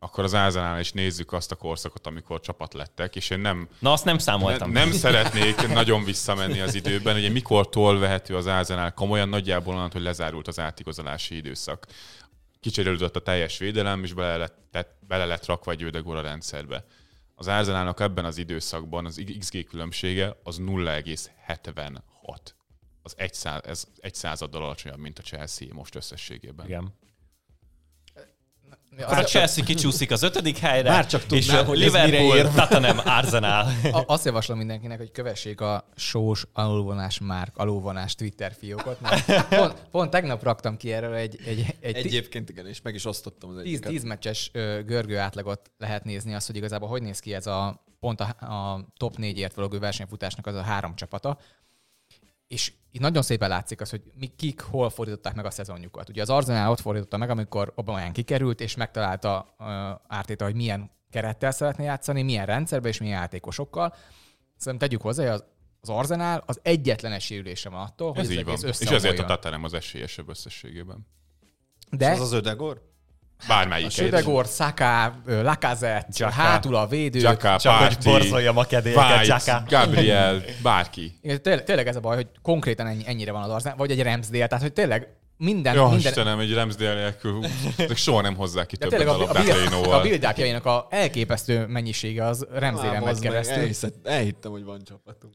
akkor az Ázánál is nézzük azt a korszakot, amikor csapat lettek, és én nem, Na, azt nem ne, számoltam. nem szeretnék nagyon visszamenni az időben. Ugye mikortól vehető az Ázánál komolyan nagyjából onnan, hogy lezárult az átigazolási időszak. Kicserélődött a teljes védelem, és bele lett, tett, bele lett rakva egy Ödegor a rendszerbe. Az Árzenának ebben az időszakban az XG különbsége az 0,76. Az egy, száz, ez egy századdal alacsonyabb, mint a Chelsea most összességében. Igen. Ja, Akkor a Chelsea kicsúszik az ötödik helyre, Már csak és tudnám, a hogy ez mire Liverpool, ér. Tatanem, Arsenal. A- Azt javaslom mindenkinek, hogy kövessék a sós alulvonás márk, alulvonás Twitter fiókot. Pont, pont tegnap raktam ki erről egy, egy, egy, egy Egyébként igen, és meg is osztottam az egyiket. 10, 10 meccses görgő átlagot lehet nézni, azt, hogy igazából hogy néz ki ez a pont a, a top 4-ért való versenyfutásnak az a három csapata. És itt nagyon szépen látszik az, hogy mi, kik hol fordították meg a szezonjukat. Ugye az Arsenal ott fordította meg, amikor Aubameyang kikerült, és megtalálta uh, Ártéta, hogy milyen kerettel szeretne játszani, milyen rendszerben és milyen játékosokkal. Szerintem tegyük hozzá, hogy az, az Arsenal az egyetlen esérülése van attól, hogy Ez ez így van. És ezért a Tatanem az esélyesebb összességében. De Az az Ödegor? Bármelyik a Södegor, Saka, ö, Lacazette, Xhaka. hátul a védő. Csaka, Csak hogy Párti, borzoljam a kedélyeket, Xhaka. Gabriel, bárki. Igen, tényleg, tényleg ez a baj, hogy konkrétan ennyi, ennyire van az Arsenal, vagy egy Ramsdale, tehát hogy tényleg minden... Ja, minden Istenem, egy Ramsdale nélkül, soha nem hozzák ki többet a a, a, labdát a build a elképesztő mennyisége az Ramsdale-en megy keresztül. Elhittem, hogy van csapatunk.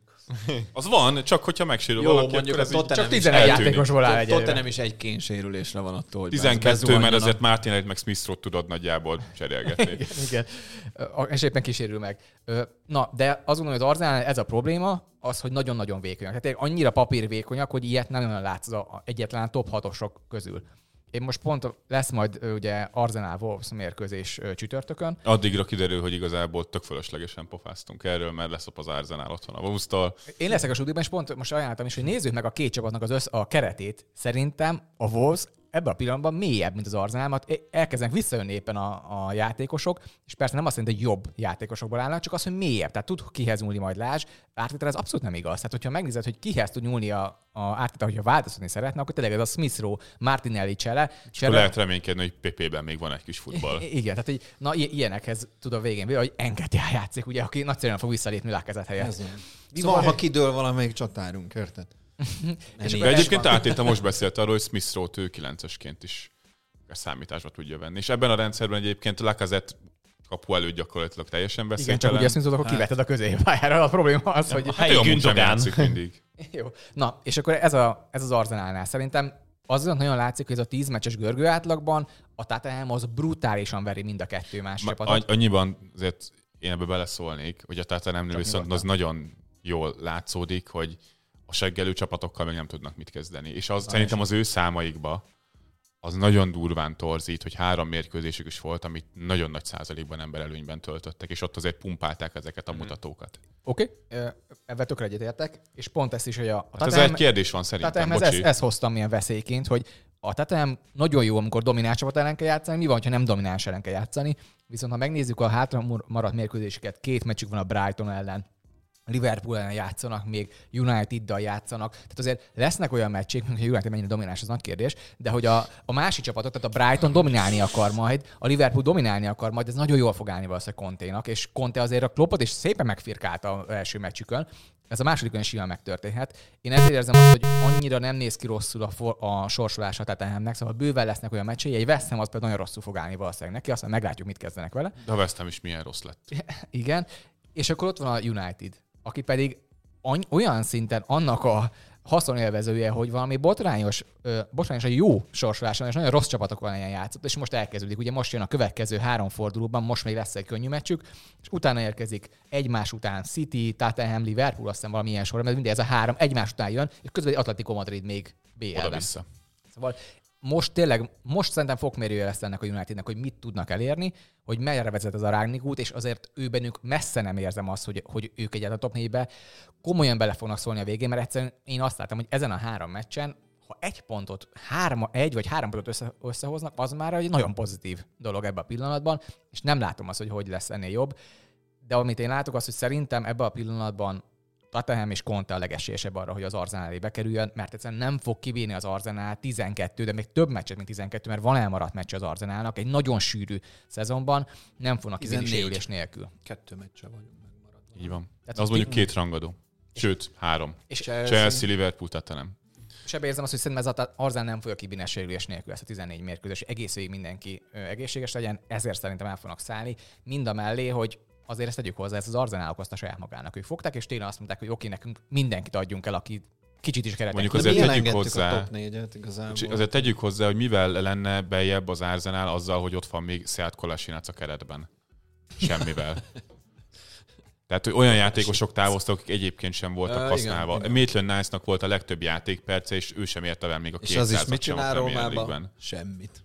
Az van, csak hogyha megsérül Jó, valaki, mondjuk ez Csak is 11 eltűnik. játékosból áll egyelőre. Tottenham is egy kénsérülésre van attól, hogy 12, mert azért Martinelli meg Smith tudod nagyjából cserélgetni. Igen, Ö, és éppen kísérül meg. Na, de azt gondolom, hogy az Arsenal ez a probléma, az, hogy nagyon-nagyon vékonyak. Tehát annyira papírvékonyak, hogy ilyet nem nagyon látsz az egyetlen a top hatosok közül. Én most pont lesz majd ugye Arsenal Wolves mérkőzés csütörtökön. Addigra kiderül, hogy igazából tök fölöslegesen pofáztunk erről, mert leszop az Arsenal otthon a Wolves-tól. Én leszek a stúdióban, és pont most ajánlottam is, hogy nézzük meg a két csapatnak az össz, a keretét. Szerintem a Wolves ebben a pillanatban mélyebb, mint az Arzenálmat. Elkezdenek visszajönni éppen a, a játékosok, és persze nem azt jelenti, hogy jobb játékosokból állnak, csak az, hogy mélyebb. Tehát tud kihez nyúlni majd Lázs. Ártétel ez abszolút nem igaz. Tehát, hogyha megnézed, hogy kihez tud nyúlni a, a Ártétel, hogyha változtatni szeretne, akkor tényleg ez a Smith Rowe, Martinelli csele. csele. lehet reménykedni, hogy PP-ben még van egy kis futball. Igen, tehát hogy, na, ilyenekhez tud a végén, hogy Enketia játszik, ugye, aki nagyszerűen fog visszalépni Lákezet helyett. Mi szóval, van, ha kidől valamelyik csatárunk, érted? és De egyébként átértem, most beszélt arról, hogy Smith Rowe ő 9-esként is számításba tudja venni. És ebben a rendszerben egyébként Lacazette kapu előtt gyakorlatilag teljesen beszélt. Igen, csak ugye azt mondod, akkor kiveted a középpályára. A probléma az, hogy... A helyi Gündogán. mindig. Jó. Na, és akkor ez, a, ez az Arzenálnál. Szerintem az nagyon látszik, hogy ez a 10 meccses görgő átlagban a Tottenham az brutálisan veri mind a kettő más Ma, csapatot. Annyiban azért én ebbe beleszólnék, hogy a Tottenhamnél viszont az nagyon jól látszódik, hogy a seggelő csapatokkal meg nem tudnak mit kezdeni. És az, szerintem az ő számaikba az nagyon durván torzít, hogy három mérkőzésük is volt, amit nagyon nagy százalékban emberelőnyben töltöttek, és ott azért pumpálták ezeket a mm. mutatókat. Oké, okay. ebben tökre egyetértek, és pont ezt is, hogy a, a hát ez egy kérdés van szerintem, ez, ezt, ezt hoztam milyen veszélyként, hogy a Tetem nagyon jó, amikor domináns csapat ellen kell játszani, mi van, ha nem domináns ellen kell játszani, viszont ha megnézzük a hátra maradt mérkőzéseket, két meccsük van a Brighton ellen, Liverpool ellen játszanak, még United-dal játszanak. Tehát azért lesznek olyan meccsék, hogy a United mennyire domináns, az nagy kérdés, de hogy a, a másik csapatot, tehát a Brighton dominálni akar majd, a Liverpool dominálni akar majd, ez nagyon jól fog állni valószínűleg Conténak, és Conte azért a klopot is szépen megfirkálta az első meccsükön, ez a másodikon is simán megtörténhet. Én ezért érzem azt, hogy annyira nem néz ki rosszul a, for, a sorsolás a Tottenhamnek, szóval bőven lesznek olyan meccsei, egy West Ham az például nagyon rosszul fog állni valószínűleg neki, aztán meglátjuk, mit kezdenek vele. De a West Ham is milyen rossz lett. Igen, és akkor ott van a United aki pedig olyan szinten annak a haszonélvezője, hogy valami botrányos, ö, botrányosan jó sorsoláson és nagyon rossz csapatokon ilyen játszott, és most elkezdődik. Ugye most jön a következő három fordulóban, most még lesz egy könnyű meccsük, és utána érkezik egymás után City, Tottenham, Liverpool, aztán valamilyen sor, mert mindig ez a három egymás után jön, és közben egy Atletico Madrid még BL-ben. Oda-vissza. Szóval most tényleg, most szerintem fokmérője lesz ennek a Unitednek, hogy mit tudnak elérni, hogy merre vezet ez a Ragnik út, és azért ő messze nem érzem azt, hogy, hogy ők egyet a top 4-be komolyan bele fognak szólni a végén, mert egyszerűen én azt látom, hogy ezen a három meccsen, ha egy pontot, három, egy vagy három pontot össze, összehoznak, az már egy nagyon pozitív dolog ebben a pillanatban, és nem látom azt, hogy hogy lesz ennél jobb. De amit én látok, az, hogy szerintem ebben a pillanatban Tottenham és Conte a legesélyesebb arra, hogy az Arzenál bekerüljön, mert egyszerűen nem fog kivinni az Arzenál 12, de még több meccset, mint 12, mert van elmaradt meccs az Arzenálnak, egy nagyon sűrű szezonban, nem fognak kivinni sérülés nélkül. Kettő meccse vagyunk megmaradva. Így van. Tehát az mondjuk két rangadó. Sőt, három. És Chelsea, Chelsea Liverpool, Tottenham. Ebben érzem azt, hogy szerintem ez az Arzán nem fogja kivinni sérülés nélkül ezt a 14 mérkőzés. Egész végig mindenki egészséges legyen, ezért szerintem el fognak szállni. Mind a mellé, hogy azért ezt tegyük hozzá, ezt az arzenálok azt a saját magának. Ők fogták, és tényleg azt mondták, hogy oké, nekünk mindenkit adjunk el, aki kicsit is keretek. Mondjuk azért tegyük hozzá, a top 4-et, azért tegyük hozzá, hogy mivel lenne bejebb az Arsenal azzal, hogy ott van még Seat Kolasinac a keretben. Semmivel. Tehát, hogy olyan játékosok távoztak, akik egyébként sem voltak uh, használva. Igen, igen. Maitland Nice-nak volt a legtöbb játékperce, és ő sem érte el még a 200 És az is mit csinál Rómában? Semmit.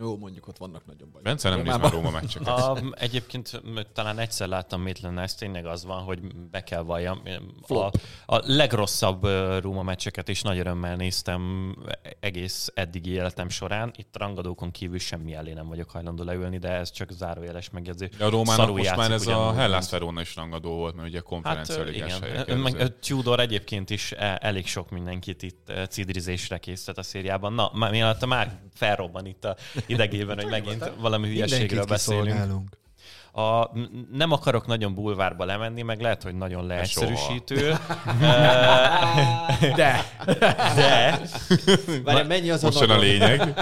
Jó, mondjuk ott vannak nagyobb bajok. Bence nem néz már Róma meccseket. A, egyébként talán egyszer láttam Maitland ez tényleg az van, hogy be kell valljam. A, a legrosszabb Róma meccseket is nagy örömmel néztem egész eddigi életem során. Itt rangadókon kívül semmi elé nem vagyok hajlandó leülni, de ez csak zárójeles megjegyzés. A Rómának most már ez a Hellas Verona is rangadó volt, mert ugye konferencia hát, igen. Meg Tudor egyébként is e- elég sok mindenkit itt cidrizésre készített a szériában. Na, mielőtt már felrobban itt a idegében, hogy megint valami hülyeségről beszélünk. A, nem akarok nagyon bulvárba lemenni, meg lehet, hogy nagyon leegyszerűsítő. De. De. Várj, mennyi az Most a, a lényeg.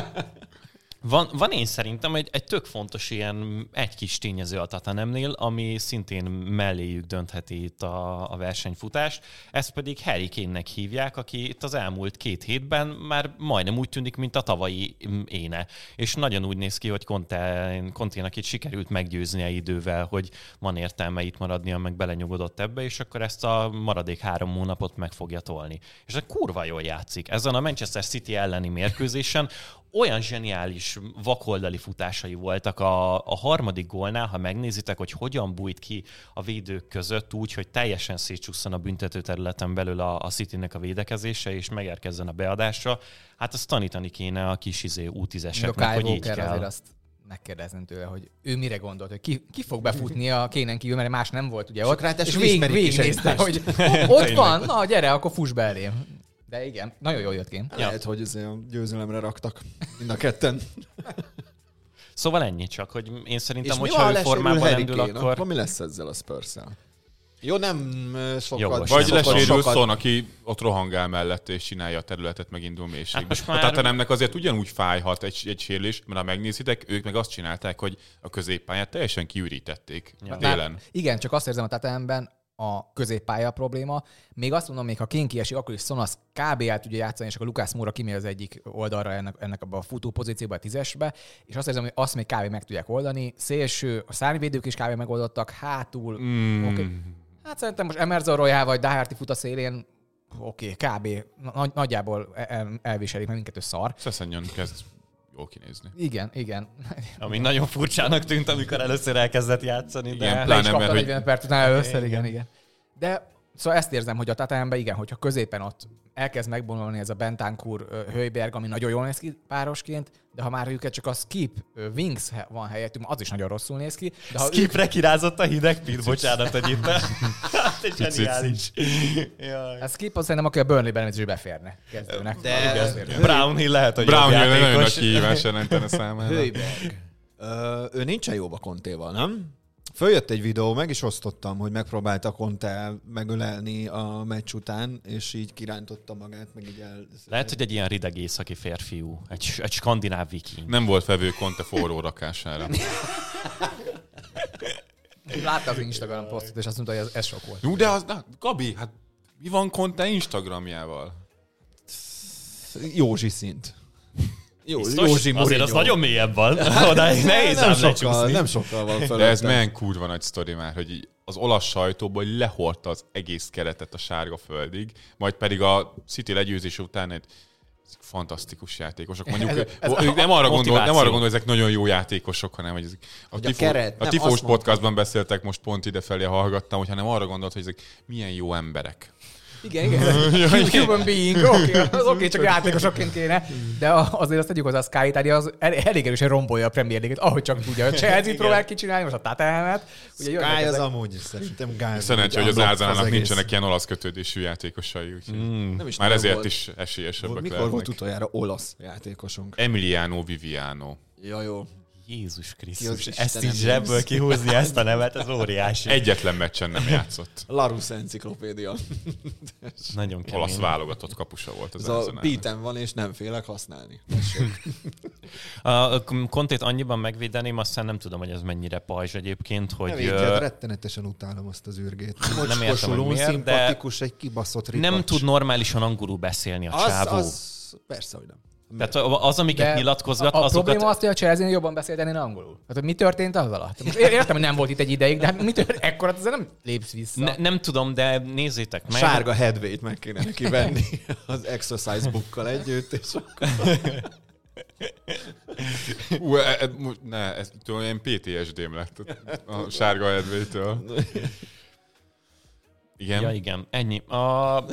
Van, van én szerintem egy, egy tök fontos ilyen egy kis tényező a Tatanemnél, ami szintén melléjük döntheti itt a, a versenyfutást. Ezt pedig Harry Kane-nek hívják, aki itt az elmúlt két hétben már majdnem úgy tűnik, mint a tavalyi éne. És nagyon úgy néz ki, hogy Conte, Conte-nak itt sikerült meggyőznie idővel, hogy van értelme itt maradnia, meg belenyugodott ebbe, és akkor ezt a maradék három hónapot meg fogja tolni. És ez kurva jól játszik. Ezen a Manchester City elleni mérkőzésen olyan zseniális vakoldali futásai voltak a, a harmadik gólnál, ha megnézitek, hogy hogyan bújt ki a védők között úgy, hogy teljesen szétsusszan a büntető területen belül a, a City-nek a védekezése, és megérkezzen a beadásra. Hát azt tanítani kéne a kis izé U10-eseknek, hogy így kell. azért azt megkérdezni tőle, hogy ő mire gondolt, hogy ki, ki fog befutni a kénen kívül, mert más nem volt ugye ott, ráadásul és vég, végignézte, hogy ott van, na gyere, akkor fuss be elém. De igen, nagyon jól jött ki. Lehet, hogy azért a győzelemre raktak mind a ketten. Szóval ennyi csak, hogy én szerintem, hogyha ő formában rendül, akkor... akkor mi lesz ezzel a spurs Jó, nem sokat. Jogos. Vagy lesérül Son, aki ott rohangál mellett és csinálja a területet, megindul mélységbe. Hát most A már- Tatanemnek azért ugyanúgy fájhat egy, egy sérülés, mert ha megnézitek, ők meg azt csinálták, hogy a középpályát teljesen kiürítették Ja. a télen. Igen, csak azt érzem a Tatemben a középpálya probléma. Még azt mondom, még ha Kén kiesik, akkor is Son az kb. el tudja játszani, és akkor Lukász Moura kimegy az egyik oldalra ennek, ennek abba a futó pozícióba, a tízesbe, és azt érzem, hogy azt még kb. meg tudják oldani. Szélső, a szárnyvédők is kb. megoldottak, hátul. Mm. Oké. Hát szerintem most Emerson Royal vagy Daherty fut a szélén, oké, kb. Nagy, nagyjából el, elviselik, mert mindkettő szar. Szeszenyon kezd jól kinézni. Igen, igen. Ami nagyon furcsának tűnt, amikor először elkezdett játszani, de... Igen, Le is Pláne, mert hogy- 40 perc után először, igen, igen. De szóval ezt érzem, hogy a Tatanemben igen, hogyha középen ott elkezd megbonulni ez a Bentancur ö, Höyberg, ami nagyon jól néz ki párosként, de ha már őket csak a Skip Wings van helyettünk, az is nagyon rosszul néz ki. De ha ők, Skipre kirázott a hideg pit, bocsánat, hogy itt. Hát egy zseniális. A Skip az szerintem, aki a Burnley-ben is beférne kezdőnek. De- Azt érzem. Brown Hill lehet, hogy Brown jobb jön nagyon nagy kihívás jelentene számára. Ő nincsen jóba a Kontéval, nem? Följött egy videó, meg is osztottam, hogy megpróbálta Conte megölelni a meccs után, és így kirántotta magát, meg így el... Lehet, hogy egy ilyen rideg északi férfiú, egy, egy skandináv viking. Nem volt vevő Conte forró rakására. Látta az Instagram posztot, és azt mondta, hogy ez, ez sok volt. Jó, de az, na, Gabi, hát mi van Conte Instagramjával? Józsi szint. Jó, Biztos? Józsi Azért az Mourinho. nagyon mélyebb van. Odáig nehéz nem sokkal, lecsúszni. nem sokkal van De ez milyen kurva nagy sztori már, hogy az olasz sajtóból hogy lehordta az egész keretet a sárga földig, majd pedig a City legyőzés után egy fantasztikus játékosok. Mondjuk Ez- ez, ők nem arra, gondol, nem arra gondol, hogy ezek nagyon jó játékosok, hanem hogy ezek a, Hogy a tifó, keret, a Tifós podcastban beszéltek, most pont idefelé hallgattam, hogy hanem arra gondolt, hogy ezek milyen jó emberek. Igen, igen. Human being, oké, okay, oké, csak játékosokként kéne. De azért azt tegyük hozzá, a Sky Italia az el, elég erősen rombolja a Premier League-et, ahogy csak tudja. A Chelsea próbál kicsinálni, most a jönnek Gály az ezek- amúgy is szerintem gáz. Szerencsé, hogy az egész. nincsenek ilyen olasz kötődésű játékosai, úgyhogy Mm. Nem is már ezért volt. is esélyesebbek Mikor lehetnek. volt utoljára olasz játékosunk? Emiliano Viviano. Ja, jó. Jézus Ki Krisztus, az ezt így zsebből kihúzni ezt a nevet, ez óriási. Egyetlen meccsen nem játszott. Larus enciklopédia. Nagyon Olasz kemény. válogatott kapusa volt az Ez a. Píten van, és nem félek használni. A Kontét annyiban megvédeném, aztán nem tudom, hogy ez mennyire pajzs egyébként, hogy Nem ö, így, rettenetesen utálom azt az űrgét. Nem értem, hogy miért, de- szimpatikus, egy kibaszott ripacs. nem tud normálisan angolul beszélni a az, csávó. az, persze, hogy nem. Tehát az, amiket De nyilatkozgat, a, a azokat... probléma az, hogy a Chelsea jobban beszélt ennél angolul. Tehát, hogy mi történt az alatt? Most értem, hogy nem volt itt egy ideig, de hát mi történt? Ekkor azért nem lépsz vissza. Ne, nem tudom, de nézzétek meg. Sárga headway meg kéne neki venni az exercise bookkal együtt, és akkor Ú, e, e, ne, ez tudom, ilyen PTSD-m lett a sárga edvétől. Igen. Ja, igen, ennyi. A...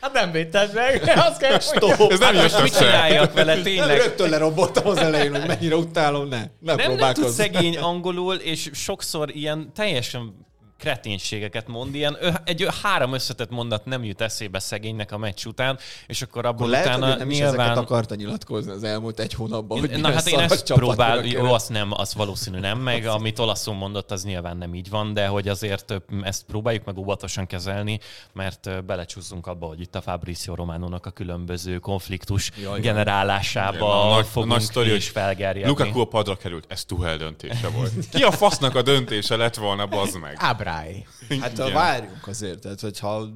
Hát nem védted meg, azt kell, hogy Ez nem jött Mit össze. csináljak vele nem, tényleg? rögtön lerobboltam az elején, hogy mennyire utálom, ne, ne Nem, nem tud szegény angolul, és sokszor ilyen teljesen kreténségeket mond, ilyen egy három összetett mondat nem jut eszébe szegénynek a meccs után, és akkor abból Akkor lehet, utána hogy nem is ezeket nyilván... akarta nyilatkozni az elmúlt egy hónapban, hogy Na hát én ezt próbál, jó, azt nem, az valószínű nem, meg amit olaszul mondott, az nyilván nem így van, de hogy azért ezt próbáljuk meg óvatosan kezelni, mert belecsúszunk abba, hogy itt a Fabrizio Románónak a különböző konfliktus Jaj, jaj. generálásába a nagy- fogunk nagy sztori, és felgerjedni. Lukaku a padra került, ez Tuhel döntése volt. Ki a fasznak a döntése lett volna, bazd meg? Ábráj. Hát Igen. Igen. várjunk azért, tehát hogyha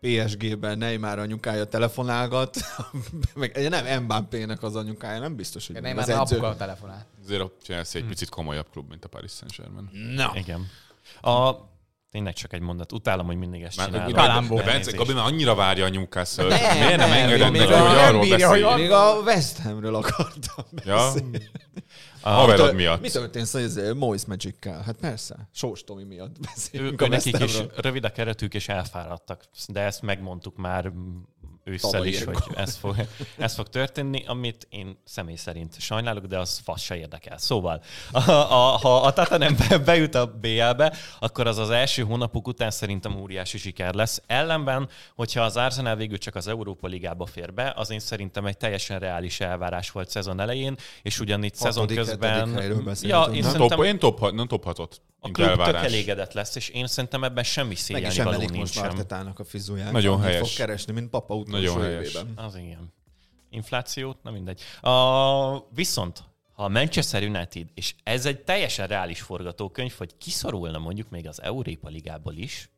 PSG-ben Neymar anyukája telefonálgat, meg nem Mbappé-nek az anyukája, nem biztos, hogy Nem az már edző. apuka a telefonál. Azért a Chelsea egy picit komolyabb klub, mint a Paris Saint-Germain. Na, Igen. A, Tényleg csak egy mondat. Utálom, hogy mindig ezt Már, csinálom. de Bence. Gabi már annyira várja a Newcastle. Nem, Miért nem nem, engeded neki, hogy arról bírja, hogy beszélj? Még a West Hamről akartam Ja? beszélni. A haverod Mitől- miatt. Mi történt szóval ez Moise Magic-kel? Hát persze, Sós Tomi miatt beszélünk ő a West nekik is rövid a keretük, és elfáradtak. De ezt megmondtuk már mm, ősszel is, hogy ez fog, ez fog történni, amit én személy szerint sajnálok, de az fasz se érdekel. Szóval, a, a, ha a Tatanem be- bejut a BL-be, akkor az az első hónapok után szerintem óriási siker lesz. Ellenben, hogyha az Arsenal végül csak az Európa Ligába fér be, az én szerintem egy teljesen reális elvárás volt szezon elején, és ugyanígy szezon közben... Ja, én Nem top, én top, nem top hatot. a mint klub tök elvárás. elégedett lesz, és én szerintem ebben semmi Meg is szégyelni való emelik most nincsen. Martetának a fizuját. Nagyon helyes. fog keresni, mint papa utolsó Nagyon helyes. évében. Az igen. Inflációt, na mindegy. A, viszont, ha a Manchester United, és ez egy teljesen reális forgatókönyv, hogy kiszorulna mondjuk még az Európa Ligából is,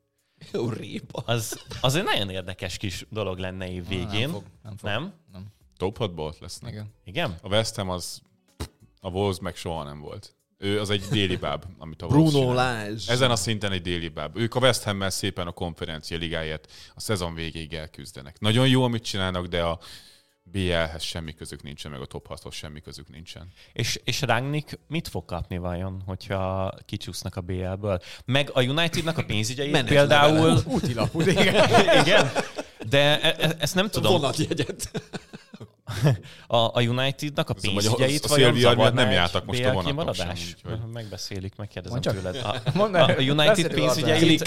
Európa. az, az egy nagyon érdekes kis dolog lenne év végén. Nem fog. Nem fog. Nem? Top 6-ból ott lesznek. Igen. Igen? A West Ham az, a Wolves meg soha nem volt. Ő az egy déli báb, amit a Bruno. Lage. Ezen a szinten egy déli báb. Ők a West Hammel szépen a konferencia ligáért a szezon végéig elküzdenek. Nagyon jó, amit csinálnak, de a BL-hez semmi közük nincsen, meg a top 6-hoz semmi közük nincsen. És, és Rangnick mit fog kapni vajon, hogyha kicsúsznak a BL-ből? Meg a Unitednak a pénzügyeit például... Útilaput, igen. Igen? De e- e- ezt nem tudom. Vonatjegyet. A, a Unitednak a Szóval, hogy a- pénzügyeit a vajon Szilvia miatt zavarná nem jártak most a BL vonatnak kimaradás? sem, úgyhogy- Megbeszélik, megkérdezem csak. tőled. A, Mondd a, United pénzügyeit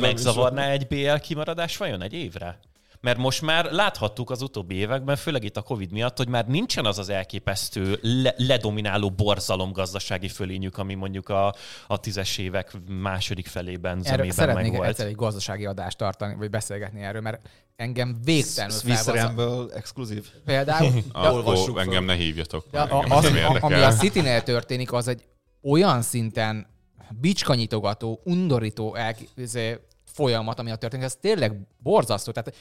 megzavarná egy BL kimaradás vajon egy évre? Mert most már láthattuk az utóbbi években, főleg itt a Covid miatt, hogy már nincsen az az elképesztő le- ledomináló borzalom gazdasági fölényük, ami mondjuk a, a tízes évek második felében Erről zömében szeretnék meg volt. egyszer egy gazdasági adást tartani, vagy beszélgetni erről, mert engem végtelenül Swiss exkluzív. Például, Olvassuk engem ne hívjatok. de mert a, engem az, ami a. City-nél történik, az egy olyan szinten bicskanyitogató, undorító elkí- izé, folyamat, ami a történik, ez tényleg borzasztó. Tehát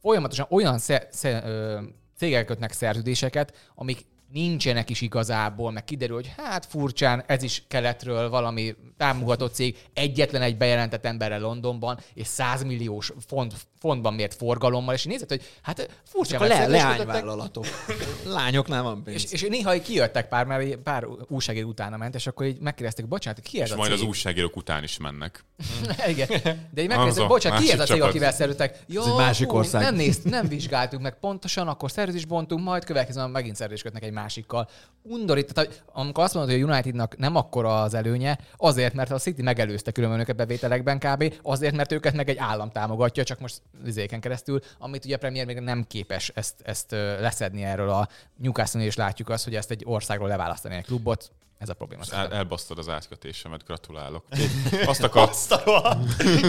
folyamatosan olyan sze, sze, ö, cégek kötnek szerződéseket, amik nincsenek is igazából, meg kiderül, hogy hát furcsán, ez is keletről valami támogató cég, egyetlen egy bejelentett emberrel Londonban, és 100 milliós font, fontban mért forgalommal, és nézed, hogy hát furcsán Csak a le, leányvállalatok. Lányoknál van pénz. és, és néha így kijöttek pár, mert pár újságíró utána ment, és akkor így megkérdezték, bocsánat, ki ez És a majd cég? az újságírók után is mennek. Igen. De így Az megkérdezték, bocsánat, ki ez a cég, akivel szerződtek? Ja, egy másik hú, ország. Nem, nézt, nem vizsgáltuk meg pontosan, akkor szerződést bontunk, majd következően megint szerződést kötnek egy másikkal. Undorít, tehát amikor azt mondod, hogy a Unitednak nem akkora az előnye, azért, mert a City megelőzte különben őket bevételekben kb. Azért, mert őket meg egy állam támogatja, csak most vizéken keresztül, amit ugye a Premier még nem képes ezt, ezt leszedni erről a Newcastle és látjuk azt, hogy ezt egy országról leválasztani egy klubot, ez a probléma. El, elbasztad az átkötésemet, gratulálok. Azt, akart, Azt a!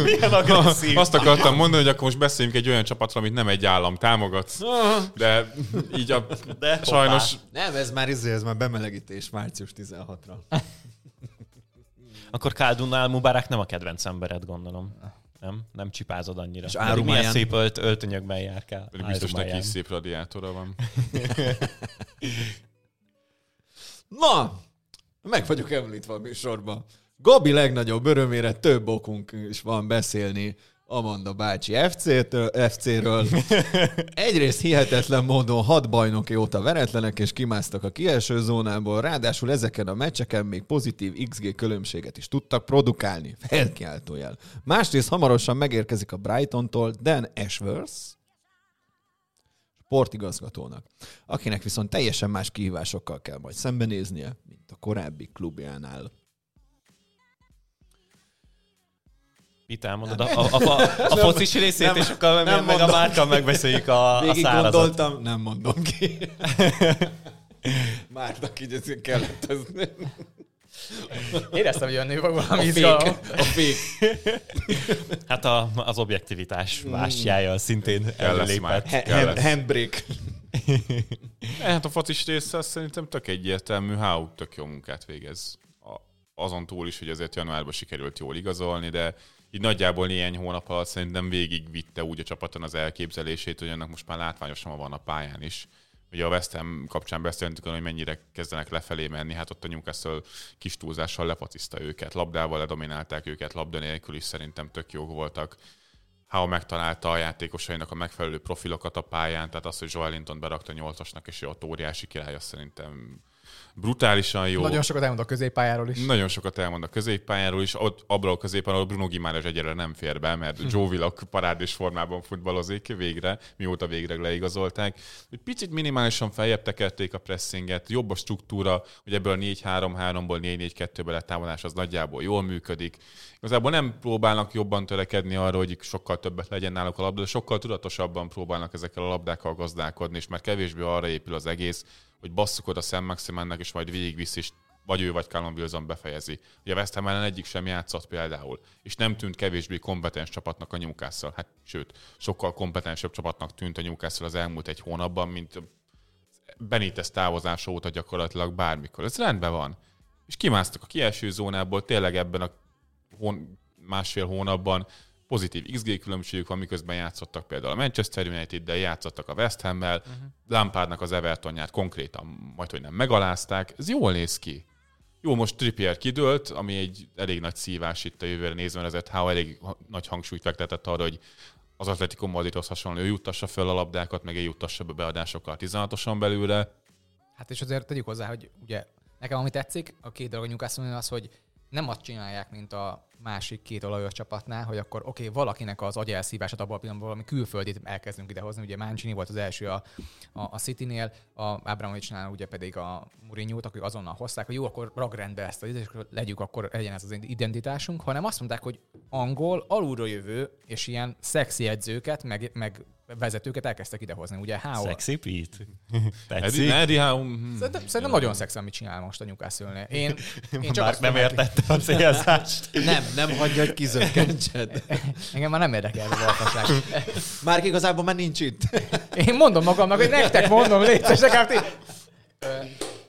Milyen agresszív! azt akartam mondani, hogy akkor most beszéljünk egy olyan csapatról, amit nem egy állam támogat, de így a, De sajnos Nem, ez már, izé, ez már bemelegítés március 16-ra. Akkor Kaldun Almubarak nem a kedvenc embered, gondolom. Nem? Nem csipázod annyira. És Pedig milyen szép ölt, öltönyökben járkál. pedig biztos neki is szép radiátora van. Na, meg vagyok említve a műsorban. Gabi legnagyobb örömére több okunk is van beszélni Amanda bácsi FC-től, FC-ről. Egyrészt hihetetlen módon hat bajnoki óta veretlenek és kimásztak a kieső zónából, ráadásul ezeken a meccseken még pozitív XG különbséget is tudtak produkálni. Felkiáltójel. Másrészt hamarosan megérkezik a Brightontól Dan Ashworth, sportigazgatónak, akinek viszont teljesen más kihívásokkal kell majd szembenéznie, mint a korábbi klubjánál. Itt elmondod a, a, a, a, a focis részét, nem- és akkor nem meg, a mondom. márka megbeszéljük a, a Végig szárazat. gondoltam, nem mondom ki. Márnak így ez kellett ez. Éreztem, hogy jönni fog valami A izgalom. fék. A fék. Hát a, az objektivitás szintén Kell lesz már. előlépett. Handbrake. Hát a focis része szerintem tök egyértelmű, Hau tök jó munkát végez. Azon túl is, hogy ezért januárban sikerült jól igazolni, de így nagyjából néhány hónap alatt szerintem végigvitte úgy a csapaton az elképzelését, hogy annak most már látványosan van a pályán is. Ugye a West Ham kapcsán beszéltünk, hogy mennyire kezdenek lefelé menni, hát ott a Newcastle kis túlzással lepaciszta őket, labdával ledominálták őket, labda nélkül is szerintem tök jók voltak. How megtalálta a játékosainak a megfelelő profilokat a pályán, tehát az, hogy Joelinton berakta nyolcasnak, és ott óriási király, azt szerintem brutálisan jó. Nagyon sokat elmond a középpályáról is. Nagyon sokat elmond a középpályáról is, ott abban a középpályáról Bruno Gimáres egyre nem fér be, mert Joe Willock parádés formában futballozik végre, mióta végre leigazolták. Egy picit minimálisan feljebb tekerték a pressinget, jobb a struktúra, hogy ebből a 4-3-3-ból 4-4-2-be lett támadás, az nagyjából jól működik. Igazából nem próbálnak jobban törekedni arra, hogy sokkal többet legyen náluk a labda, de sokkal tudatosabban próbálnak ezekkel a labdákkal gazdálkodni, és már kevésbé arra épül az egész, hogy basszuk oda Sam Maximannek, és majd végigvisz, és vagy ő, vagy Callum Wilson befejezi. Ugye West Ham ellen egyik sem játszott például, és nem tűnt kevésbé kompetens csapatnak a Newcastle. Hát sőt, sokkal kompetensebb csapatnak tűnt a Newcastle az elmúlt egy hónapban, mint Benitez távozása óta gyakorlatilag bármikor. Ez rendben van. És kimásztak a kieső zónából, tényleg ebben a hón, másfél hónapban pozitív XG különbségük van, miközben játszottak például a Manchester United, de játszottak a West Ham-mel, uh-huh. Lampardnak az Evertonját konkrétan majd, hogy nem megalázták. Ez jól néz ki. Jó, most Trippier kidőlt, ami egy elég nagy szívás itt a jövőre nézve, ezért Há elég nagy hangsúlyt fektetett arra, hogy az Atletico Madridhoz hasonló, ő juttassa föl a labdákat, meg ő juttassa be beadásokkal 16-osan belőle. Hát és azért tegyük hozzá, hogy ugye nekem ami tetszik, a két dolog a Newcastle az, hogy nem azt csinálják, mint a másik két olajos csapatnál, hogy akkor oké, okay, valakinek az agyelszívását abban a pillanatban valami külföldit elkezdünk idehozni. Ugye Mancini volt az első a, a, a City-nél, a Abramovicsnál ugye pedig a Mourinho-t, akik azonnal hozták, hogy jó, akkor ragrendbe ezt, és legyük, akkor legyen ez az identitásunk, hanem azt mondták, hogy angol, alulról jövő, és ilyen szexi edzőket, meg, meg vezetőket elkezdtek idehozni. Ugye How... Sexy Pete? Tetszik? Eddie Howe... Szerintem, szerintem nagyon szexi, amit csinál most a newcastle Én, én csak Már nem értette a célzást. nem, nem hagyja, hogy kizökkentsed. Engem már nem érdekel ez a valóság. Már igazából már nincs itt. Én mondom magamnak, hogy nektek mondom, létszes,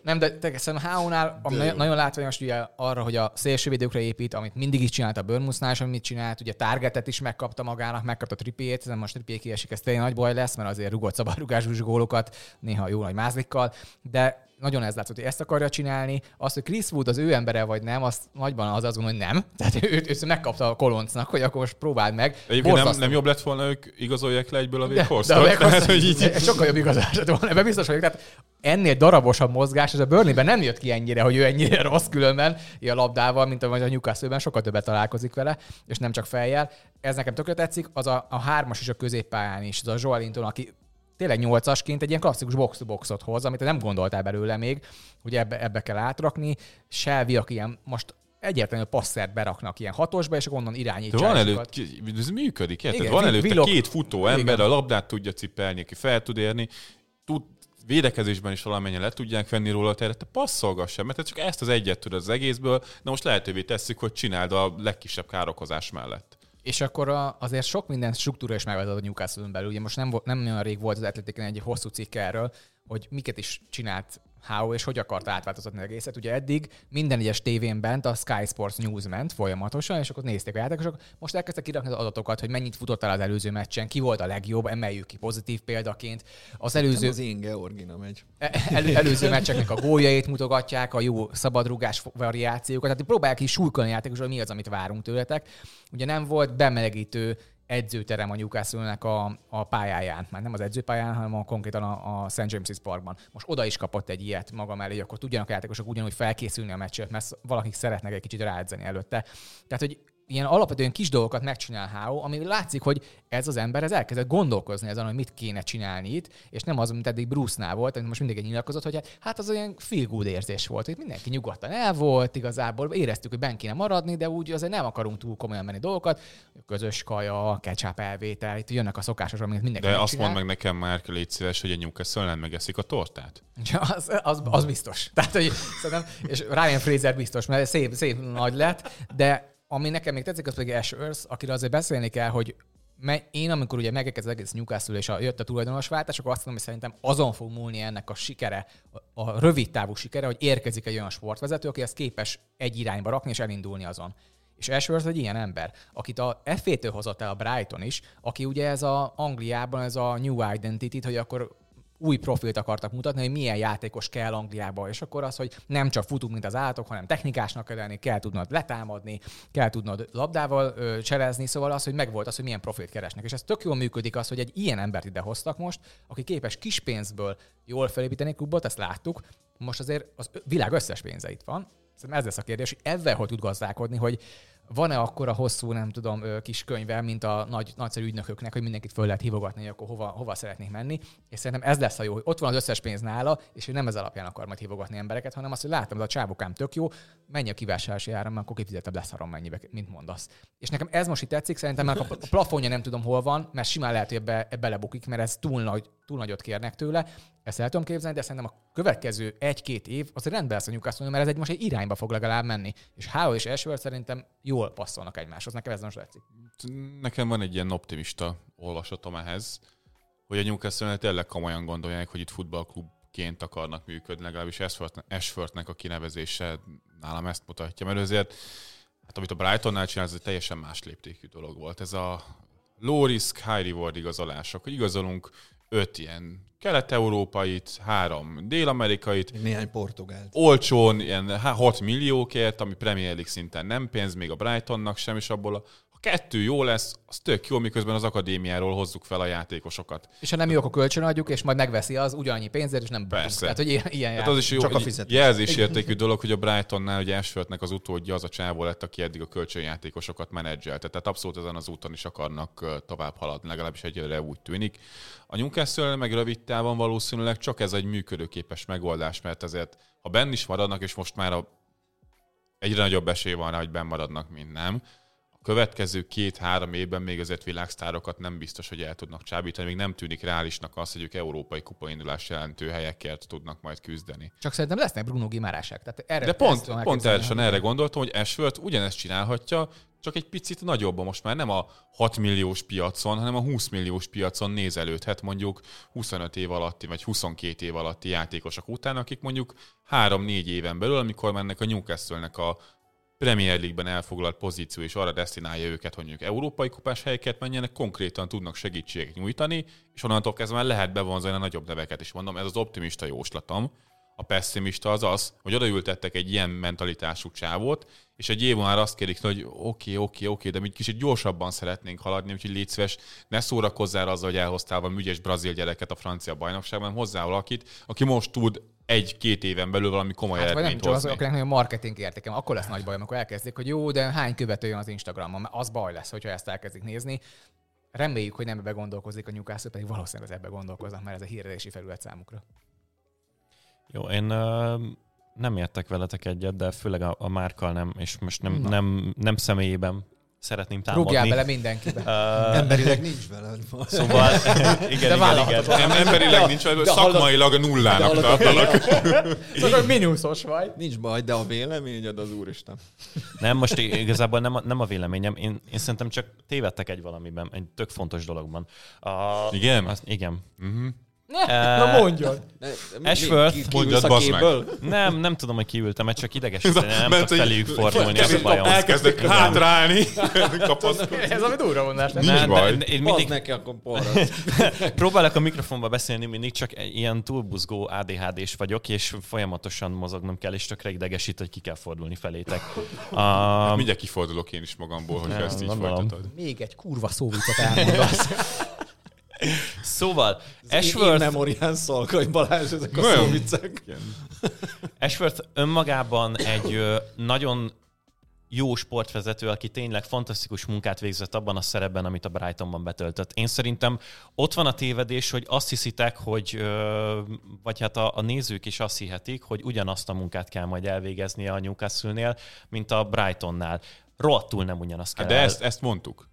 nem, de tényleg Háonál nagyon, nagyon látványos ugye arra, hogy a szélsővédőkre épít, amit mindig is csinált a Burnmusnál, és amit csinált, ugye Targetet is megkapta magának, megkapta Trippiét, ez most Trippié kiesik, ez tényleg nagy baj lesz, mert azért rugott szabadrugású gólokat, néha jó nagy mázlikkal, de nagyon ez látszott, hogy ezt akarja csinálni. Azt, hogy Chris Wood az ő embere vagy nem, azt nagyban az azon, hogy nem. Tehát őt, őt megkapta a koloncnak, hogy akkor most próbáld meg. Egyébként nem, nem, jobb lett volna, ők igazolják le egyből a Véghorst? hogy így... Sokkal jobb igazolás lett volna, ebben biztos vagyok. Tehát ennél darabosabb mozgás, ez a Burnleyben nem jött ki ennyire, hogy ő ennyire rossz különben a labdával, mint a Newcastle-ben, sokkal többet találkozik vele, és nem csak fejjel. Ez nekem tökre tetszik, az a, a hármas is a középpályán is, az a Joelinton, aki tényleg nyolcasként egy ilyen klasszikus box-to-boxot hoz, amit nem gondoltál belőle még, hogy ebbe, ebbe kell átrakni. Shelby, aki ilyen most egyértelműen passzert beraknak ilyen hatosba, és onnan irányítja. De van előtt, ez működik, érted? Igen, van előtte vilok, két futó ember, igen. a labdát tudja cipelni, aki fel tud érni, tud, védekezésben is valamennyien le tudják venni róla a terhet, te passzolgass sem, mert csak ezt az egyet tud az egészből, de most lehetővé tesszük, hogy csináld a legkisebb károkozás mellett. És akkor a, azért sok minden struktúra is megváltozott a newcastle belül. Ugye most nem, nem olyan rég volt az Atletiken egy hosszú cikk erről, hogy miket is csinált How és hogy akart átváltoztatni az egészet. Ugye eddig minden egyes tévén bent a Sky Sports News ment folyamatosan, és akkor nézték a játékosok. Most elkezdtek kirakni az adatokat, hogy mennyit futott el az előző meccsen, ki volt a legjobb, emeljük ki pozitív példaként. Az előző... Az én Georgina megy. E, el, előző meccseknek a góljait mutogatják, a jó szabadrugás variációkat. Tehát próbálják is súlykolni játékosok, mi az, amit várunk tőletek. Ugye nem volt bemelegítő edzőterem a newcastle a, a pályáján. Már nem az edzőpályán, hanem a, konkrétan a, a St. James's Parkban. Most oda is kapott egy ilyet maga mellé, hogy akkor tudjanak a játékosok ugyanúgy felkészülni a meccset, mert valakik szeretnek egy kicsit ráedzeni előtte. Tehát, hogy ilyen alapvetően kis dolgokat megcsinál Hao, ami látszik, hogy ez az ember ez elkezdett gondolkozni azon, hogy mit kéne csinálni itt, és nem az, mint eddig Bruce-nál volt, amit most mindig nyilatkozott, hogy hát az olyan feel good érzés volt, hogy mindenki nyugodtan el volt, igazából éreztük, hogy ben kéne maradni, de úgy azért nem akarunk túl komolyan menni dolgokat, közös kaja, ketchup elvétel, itt jönnek a szokásos, amit mindenki De azt mondd meg nekem már, légy szíves, hogy a Newcastle nem megeszik a tortát. Ja, az, az, az, biztos. Tehát, hogy szerintem, és Ryan Fraser biztos, mert szép, szép nagy lett, de ami nekem még tetszik, az pedig Ash Earth, akiről azért beszélni kell, hogy én, amikor ugye megkezdett az egész Newcastle és a, jött a tulajdonos váltás, akkor azt mondom, hogy szerintem azon fog múlni ennek a sikere, a, a rövid távú sikere, hogy érkezik egy olyan sportvezető, aki ezt képes egy irányba rakni és elindulni azon. És Ashworth egy ilyen ember, akit a F-től hozott el a Brighton is, aki ugye ez a Angliában ez a New Identity, hogy akkor új profilt akartak mutatni, hogy milyen játékos kell Angliába, és akkor az, hogy nem csak futunk, mint az állatok, hanem technikásnak kell lenni, kell tudnod letámadni, kell tudnod labdával ö, cserezni, szóval az, hogy megvolt az, hogy milyen profilt keresnek. És ez tök jól működik az, hogy egy ilyen embert ide hoztak most, aki képes kis pénzből jól felépíteni klubot, ezt láttuk. Most azért az világ összes pénze itt van. Szerintem ez lesz a kérdés, hogy ezzel hogy tud gazdálkodni, hogy van-e akkor a hosszú, nem tudom, kis könyve, mint a nagy, nagyszerű ügynököknek, hogy mindenkit föl lehet hívogatni, hogy akkor hova, hova szeretnék menni. És szerintem ez lesz a jó, hogy ott van az összes pénz nála, és ő nem ez alapján akar majd hívogatni embereket, hanem azt, hogy látom, hogy a csávokám tök jó, menj a kivásárlási áram, akkor kifizetebb lesz harom mennyibe, mint mondasz. És nekem ez most itt tetszik, szerintem mert a plafonja nem tudom hol van, mert simán lehet, hogy ebbe, ebbe belebukik, mert ez túl, nagy, túl nagyot kérnek tőle. Ezt el tudom képzelni, de szerintem a következő egy-két év az rendben lesz a Newcastle, mert ez egy most egy irányba fog legalább menni. És Háló és Ashworth szerintem jól passzolnak egymáshoz. Nekem ez most tetszik. Nekem van egy ilyen optimista olvasatom ehhez, hogy a Newcastle tényleg komolyan gondolják, hogy itt futballklubként akarnak működni, legalábbis Ashford- Ashfordnek a kinevezése nálam ezt mutatja, mert azért, hát amit a Brightonnál csinál, ez egy teljesen más léptékű dolog volt. Ez a low risk, high reward igazolások, hogy igazolunk öt ilyen kelet-európait, három dél-amerikait, néhány portugált. olcsón, ilyen 6 milliókért, ami Premier League szinten nem pénz, még a Brightonnak sem, és abból a, kettő jó lesz, az tök jó, miközben az akadémiáról hozzuk fel a játékosokat. És ha nem jó, akkor kölcsönadjuk, és majd megveszi az ugyannyi pénzért, és nem. Persze. Tehát, hogy ilyen, ilyen Hát az is jó, Csak a fizetés. jelzésértékű dolog, hogy a Brightonnál ugye Ashfordnek az utódja az a csávó lett, aki eddig a kölcsönjátékosokat menedzselte. Tehát abszolút ezen az úton is akarnak tovább haladni, legalábbis egyelőre úgy tűnik. A Newcastle meg rövid távon valószínűleg csak ez egy működőképes megoldás, mert azért, ha benn is maradnak, és most már a egyre nagyobb esély van rá, hogy benn maradnak, mint nem. Következő két-három évben még azért világsztárokat nem biztos, hogy el tudnak csábítani, még nem tűnik reálisnak az, hogy ők európai kupaindulás jelentő helyekért tudnak majd küzdeni. Csak szerintem lesznek Bruno Gimárásák. Tehát erre De pont, pont elképzelni. erre, erre gondoltam, hogy Ashworth ugyanezt csinálhatja, csak egy picit nagyobban. Most már nem a 6 milliós piacon, hanem a 20 milliós piacon nézelődhet mondjuk 25 év alatti, vagy 22 év alatti játékosok után, akik mondjuk 3-4 éven belül, amikor mennek a Newcastle-nek a Premier League-ben elfoglalt pozíció, és arra destinálja őket, hogy mondjuk európai kupás helyeket menjenek, konkrétan tudnak segítséget nyújtani, és onnantól kezdve már lehet bevonzani a nagyobb neveket is. Mondom, ez az optimista jóslatom. A pessimista az az, hogy odaültettek egy ilyen mentalitású csávót, és egy év már azt kérik, hogy oké, oké, oké, de mi kicsit gyorsabban szeretnénk haladni, úgyhogy légy szíves, ne szórakozzál azzal, hogy elhoztál valami ügyes brazil gyereket a francia bajnokságban, hozzá valakit, aki most tud egy-két éven belül valami komoly Hát vagy nem eredményt csak hozni. akinek nagyon marketing értékem, akkor lesz nagy baj, amikor elkezdik, hogy jó, de hány követő jön az Instagramon, mert az baj lesz, hogyha ezt elkezdik nézni. Reméljük, hogy nem ebbe gondolkozik a Newcastle, pedig valószínűleg az ebbe gondolkoznak, mert ez a hírhetési felület számukra. Jó, én ö, nem értek veletek egyet, de főleg a, a márkal nem, és most nem, Na. nem, nem személyében szeretném támadni. Rúgjál bele mindenkibe. Emberileg nincs vele. Szóval, igen, igen, igen. Nem, emberileg nincs, de szakmailag nullának tartanak. Szóval mínuszos vagy. Nincs baj, de a véleményed az úristen. Nem, most igazából nem a, nem a véleményem. Én, én szerintem csak tévedtek egy valamiben, egy tök fontos dologban. A, Igen? Az, igen. Mhm. Na mondjad. Ashworth, ki- mondjad, bazd meg. képből? Nem, nem tudom, hogy kiültem, mert csak idegesíteni, nem Mert tudok feléjük fordulni, az bajom. Elkezdek hátrálni. Ez ami durva mondás. nem? Nincs baj. mindig neki akkor próbálok a mikrofonba beszélni, mindig csak ilyen túlbuzgó ADHD-s vagyok, és folyamatosan mozognom kell, és tökre idegesít, hogy ki kell fordulni felétek. A, Mindjárt kifordulok én is magamból, Nem, ezt így folytatod. Még egy kurva szóvicet elmondasz. szóval, In Ashworth, memorián szolgaj Balázs, ezek a Nagyon. szóviccek. Ashworth önmagában egy nagyon jó sportvezető, aki tényleg fantasztikus munkát végzett abban a szerepben, amit a Brightonban betöltött. Én szerintem ott van a tévedés, hogy azt hiszitek, hogy, vagy hát a, a nézők is azt hihetik, hogy ugyanazt a munkát kell majd elvégeznie a Newcastle-nél, mint a Brightonnál. Rohadtul nem ugyanazt kell Hát de el- ezt, ezt mondtuk.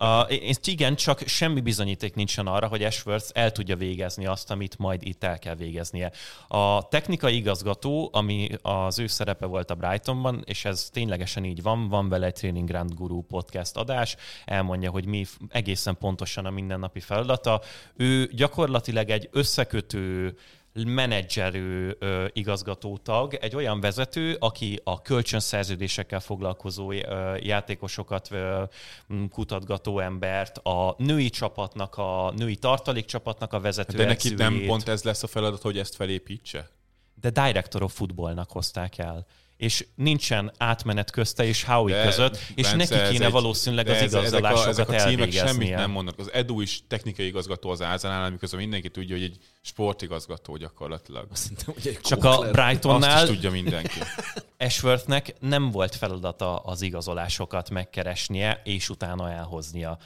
Uh, és igen, csak semmi bizonyíték nincsen arra, hogy Ashworth el tudja végezni azt, amit majd itt el kell végeznie. A technikai igazgató, ami az ő szerepe volt a Brightonban, és ez ténylegesen így van, van vele egy Training Grand Guru podcast adás, elmondja, hogy mi egészen pontosan a mindennapi feladata. Ő gyakorlatilag egy összekötő menedzserő ö, igazgatótag, egy olyan vezető, aki a kölcsönszerződésekkel foglalkozó ö, játékosokat ö, kutatgató embert, a női csapatnak, a női tartalékcsapatnak a vezető De neki nem pont ez lesz a feladat, hogy ezt felépítse? de Director of Footballnak hozták el. És nincsen átmenet közte és Howie De, között, és Bence, neki kéne egy- valószínűleg az igazolásokat ezek a, ezek a címek semmit nem mondanak. Az Edu is technikai igazgató az Ázánál, miközben mindenki tudja, hogy egy sportigazgató gyakorlatilag. Szerintem, hogy egy Csak a kókler. Azt Brightonnál is tudja mindenki. Ashworthnek nem volt feladata az igazolásokat megkeresnie, és utána elhoznia.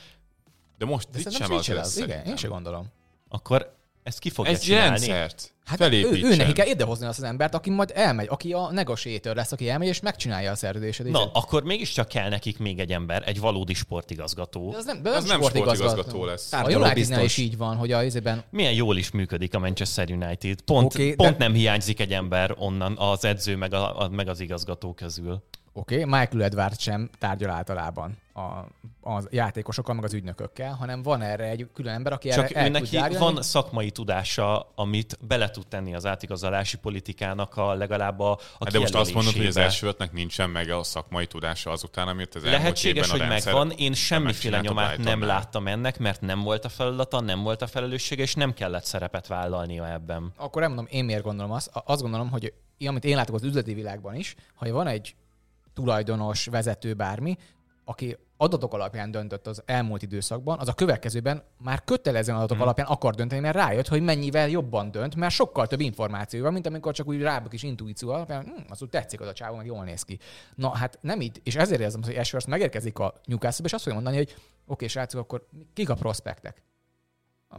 De most De itt sem az lesz. Igen, én sem gondolom. Akkor ezt ki fogja Egy csinálni? rendszert Hát ő, felépítsen. ő neki kell idehozni azt az embert, aki majd elmegy, aki a negotiator lesz, aki elmegy és megcsinálja a szerződését. Na, akkor mégiscsak kell nekik még egy ember, egy valódi sportigazgató. de az nem, de Az nem sportigazgató sportigazgató. lesz. A Unitednél is így van, hogy a izében Milyen jól is működik a Manchester United. Pont, okay, pont de- nem hiányzik egy ember onnan, az edző meg, a, a, meg az igazgató közül. Oké, okay, Michael Edwards sem tárgyal általában a, a játékosokkal, meg az ügynökökkel, hanem van erre egy külön ember, aki Csak erre el tud neki van szakmai tudása, amit bele tud tenni az átigazolási politikának a legalább a, a Hát de most azt mondod, hogy az kijelölésébe. Ashworthnek nincsen meg a szakmai tudása azután, amit az Lehetséges, hogy megvan. Én semmiféle nyomát nem Brightonnál. láttam ennek, mert nem volt a feladata, nem volt a felelőssége, és nem kellett szerepet vállalnia ebben. Akkor nem mondom, én miért gondolom azt. Azt gondolom, hogy amit én látok az üzleti világban is, ha van egy tulajdonos, vezető, bármi, aki adatok alapján döntött az elmúlt időszakban, az a következőben már kötelezően adatok Mhm. alapján akar dönteni, mert rájött, hogy mennyivel jobban dönt, mert sokkal több információ van, mint amikor csak úgy rábok is intuíció alapján, hm, az úgy tetszik az a csávó, meg jól néz ki. Na hát nem így, és ezért érzem, hogy Ashworth megérkezik a Newcastle-be, és azt fogja mondani, hogy oké, srácok, akkor kik a prospektek?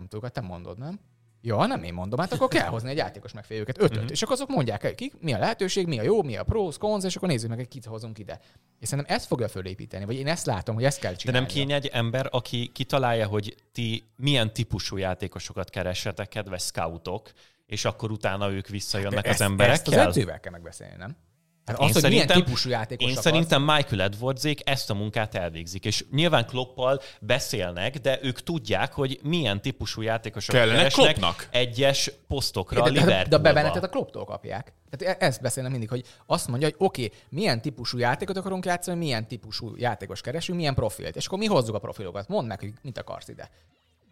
Tudok, te mondod, nem? Ja, nem én mondom, hát akkor kell hozni egy játékos megfelelőket, ötöt. Mhm. És akkor azok mondják kik, mi a lehetőség, mi a jó, mi a pros, cons, és akkor nézzük meg, hogy kit hozunk ide. És szerintem ezt fogja fölépíteni, vagy én ezt látom, hogy ezt kell De csinálni. nem kéne egy ember, aki kitalálja, hogy ti milyen típusú játékosokat keressetek, kedves scoutok, és akkor utána ők visszajönnek az ezt, Ezt emberekkel? az edzővel kell megbeszélni, nem? Hát Én azt, hogy milyen szerintem- típusú játékos Én akarsz. szerintem Michael Edwardsék ezt a munkát elvégzik, és nyilván Kloppal beszélnek, de ők tudják, hogy milyen típusú játékosokat Kellene keresnek Kloppnak. egyes posztokra a de, de, de a bebenetet a klubtól kapják. Tehát e- ezt beszélnek mindig, hogy azt mondja, hogy oké, okay, milyen típusú játékot akarunk játszani, milyen típusú játékos keresünk, milyen profilt. És akkor mi hozzuk a profilokat. Mondd meg, hogy mit akarsz ide.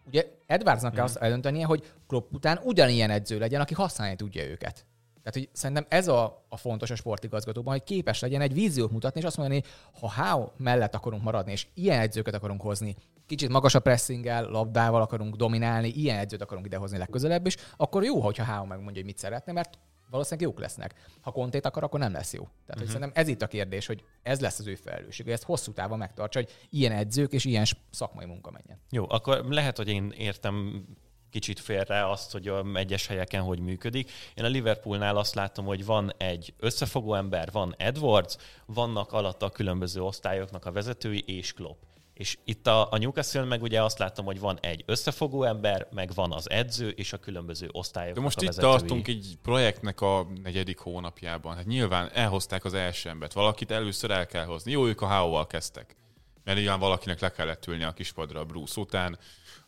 Ugye Edwardsnak kell azt eldöntenie, hogy Klopp után ugyanilyen edző legyen, aki használni tudja őket. Tehát, hogy szerintem ez a, a fontos a sportigazgatóban, hogy képes legyen egy víziót mutatni, és azt mondani, ha Howe mellett akarunk maradni, és ilyen edzőket akarunk hozni, kicsit magasabb pressinggel, labdával akarunk dominálni, ilyen edzőt akarunk idehozni legközelebb is, akkor jó, hogyha Howe megmondja, hogy mit szeretne, mert valószínűleg jók lesznek. Ha kontét akar, akkor nem lesz jó. Tehát, uh-huh. hogy szerintem ez itt a kérdés, hogy ez lesz az ő felelősség, hogy ezt hosszú távon megtartsa, hogy ilyen edzők és ilyen szakmai munka menjen. Jó, akkor lehet, hogy én értem kicsit félre azt, hogy a egyes helyeken hogy működik. Én a Liverpoolnál azt látom, hogy van egy összefogó ember, van Edwards, vannak alatta a különböző osztályoknak a vezetői és Klopp. És itt a, a Newcastle meg ugye azt látom, hogy van egy összefogó ember, meg van az edző és a különböző osztályoknak De most itt vezetői. tartunk egy projektnek a negyedik hónapjában. Hát nyilván elhozták az első embert. Valakit először el kell hozni. Jó, ők a HO-val kezdtek. Mert nyilván valakinek le kellett ülni a kispadra a Bruce után.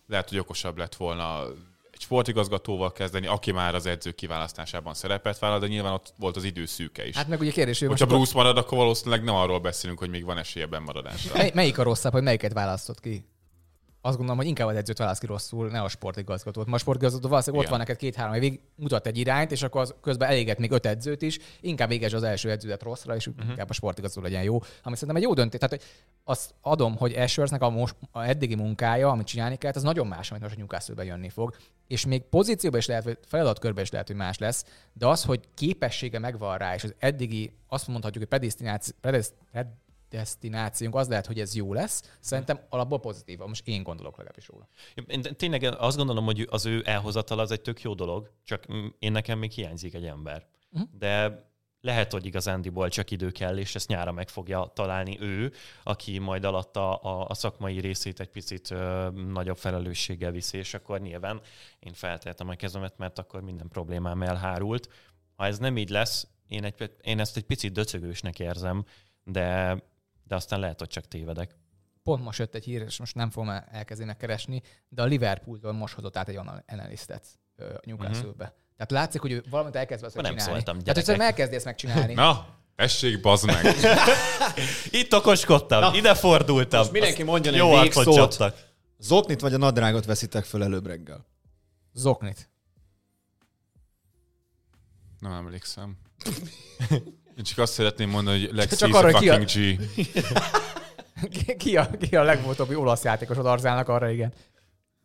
Lehet, hogy okosabb lett volna egy sportigazgatóval kezdeni, aki már az edző kiválasztásában szerepet vállal, de nyilván ott volt az idő szűke is. Hát meg ugye kérdés, hogy Hogyha Bruce marad, akkor valószínűleg nem arról beszélünk, hogy még van esélye maradásra. mely, melyik a rosszabb, hogy melyiket választott ki? Azt gondolom, hogy inkább az edzőt választ ki rosszul, ne a sportigazgatót. Ma a sportigazgató valószínűleg ott Igen. van neked két-három évig, mutat egy irányt, és akkor az közben eléget még öt edzőt is, inkább éges az első edződet rosszra, és uh-huh. inkább a sportigazgató legyen jó. Ami szerintem egy jó döntés. Tehát hogy azt adom, hogy Ashworthnek a, most, a eddigi munkája, amit csinálni kellett, az nagyon más, mint most a Newcastle-be jönni fog. És még pozícióban is lehet, vagy feladatkörben is lehet, hogy más lesz, de az, hogy képessége megvan rá, és az eddigi, azt mondhatjuk, hogy predestináció, predest, predestinációnk az lehet, hogy ez jó lesz, szerintem alapból pozitív. Most én gondolok legalábbis róla. Én tényleg azt gondolom, hogy az ő elhozatal az egy tök jó dolog, csak én nekem még hiányzik egy ember. Mhm. De lehet, hogy igazándiból csak idő kell, és ezt nyára meg fogja találni ő, aki majd alatta a, a szakmai részét egy picit ö, nagyobb felelősséggel viszi, és akkor nyilván én feltehetem a kezemet, mert akkor minden problémám elhárult. Ha ez nem így lesz, én, egy, én ezt egy picit döcögősnek érzem, de, de aztán lehet, hogy csak tévedek. Pont most jött egy hír, és most nem fogom el- elkezdeni keresni, de a Liverpooltól most hozott át egy anal- analisztet Newcastle-be. Tehát látszik, hogy ő valamit elkezd Nem csinálni. szóltam, Tehát, hogy gyerekek. elkezdi ezt megcsinálni. Na, tessék, bazd meg. Itt okoskodtam, Na. ide fordultam. Most mindenki Azt mondjon egy jó arcot végszót. Zoknit vagy a nadrágot veszitek föl előbb reggel? Zoknit. Nem emlékszem. Én csak azt szeretném mondani, hogy Lex Csak arra, a hogy ki a- fucking G. Ki- a, ki a legvoltóbbi olasz játékos az Arzálnak arra, igen.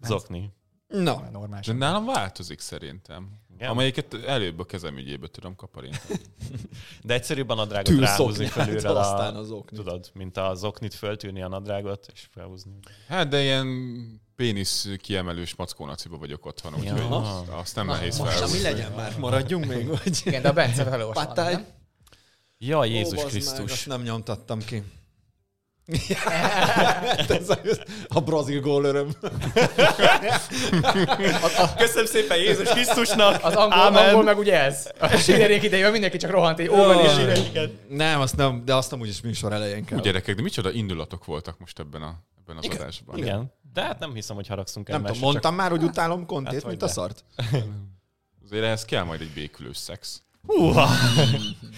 Zokni. Na, Normális. De nálam változik szerintem. Igen? Amelyiket előbb a kezem ügyébe tudom kaparintani. De egyszerűbb a nadrágot Tűz ráhúzni felülről aztán az oknit. tudod, mint a zoknit föltűrni a nadrágot, és felhúzni. Hát, de ilyen pénisz kiemelős mackónaciba vagyok otthon, úgyhogy Ja. azt- azt nem nehéz most mi felhúzni. legyen már? Maradjunk még, vagy? Igen, de a Bence nem? Ja, Jézus Ó, bazd meg, Krisztus. Azt nem nyomtattam ki. Ez a, a brazil gól öröm. Köszönöm szépen Jézus Krisztusnak. Az angol, Ámen. angol meg ugye ez. A sírerék idejében mindenki csak rohant egy óval és sírerék. Nem, azt nem, de azt nem úgyis műsor elején kell. Úgy gyerekek, de micsoda indulatok voltak most ebben, a, ebben az adásban. Igen. De hát nem hiszem, hogy haragszunk el. nem tudom, mondtam már, hogy utálom kontét, Hát, mint a szart. Azért ehhez kell majd egy békülős szex. Húha.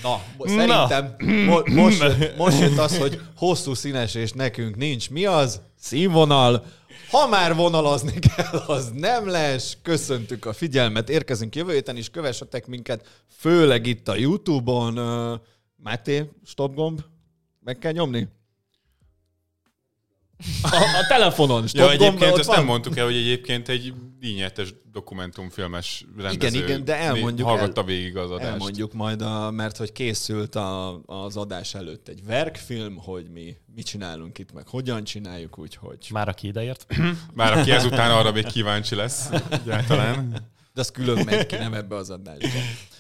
Na, szerintem mo- most, jött, most jött az, hogy hosszú színes és nekünk nincs. Mi az? Színvonal. Ha már vonalazni kell, az nem lesz. Köszöntük a figyelmet, érkezünk jövő héten is, kövessetek minket, főleg itt a Youtube-on. Máté, stop gomb, meg kell nyomni? A, a telefonon, stop Ja, egyébként ott ezt van? nem mondtuk el, hogy egyébként egy díjnyetes dokumentumfilmes rendező igen, de elmondjuk hallgatta el- végig az adást. Elmondjuk majd, a, mert hogy készült a, az adás előtt egy verkfilm, hogy mi mit csinálunk itt, meg hogyan csináljuk, úgyhogy... Már aki ideért. Bár aki ezután arra még kíváncsi lesz egyáltalán. De az külön megy ki, nem ebbe az adásba.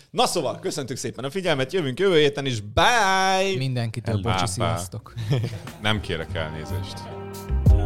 Na szóval, köszöntük szépen a figyelmet, jövünk jövő héten is, bye! Mindenkitől bocsi, sziasztok. Nem kérek elnézést. Blue.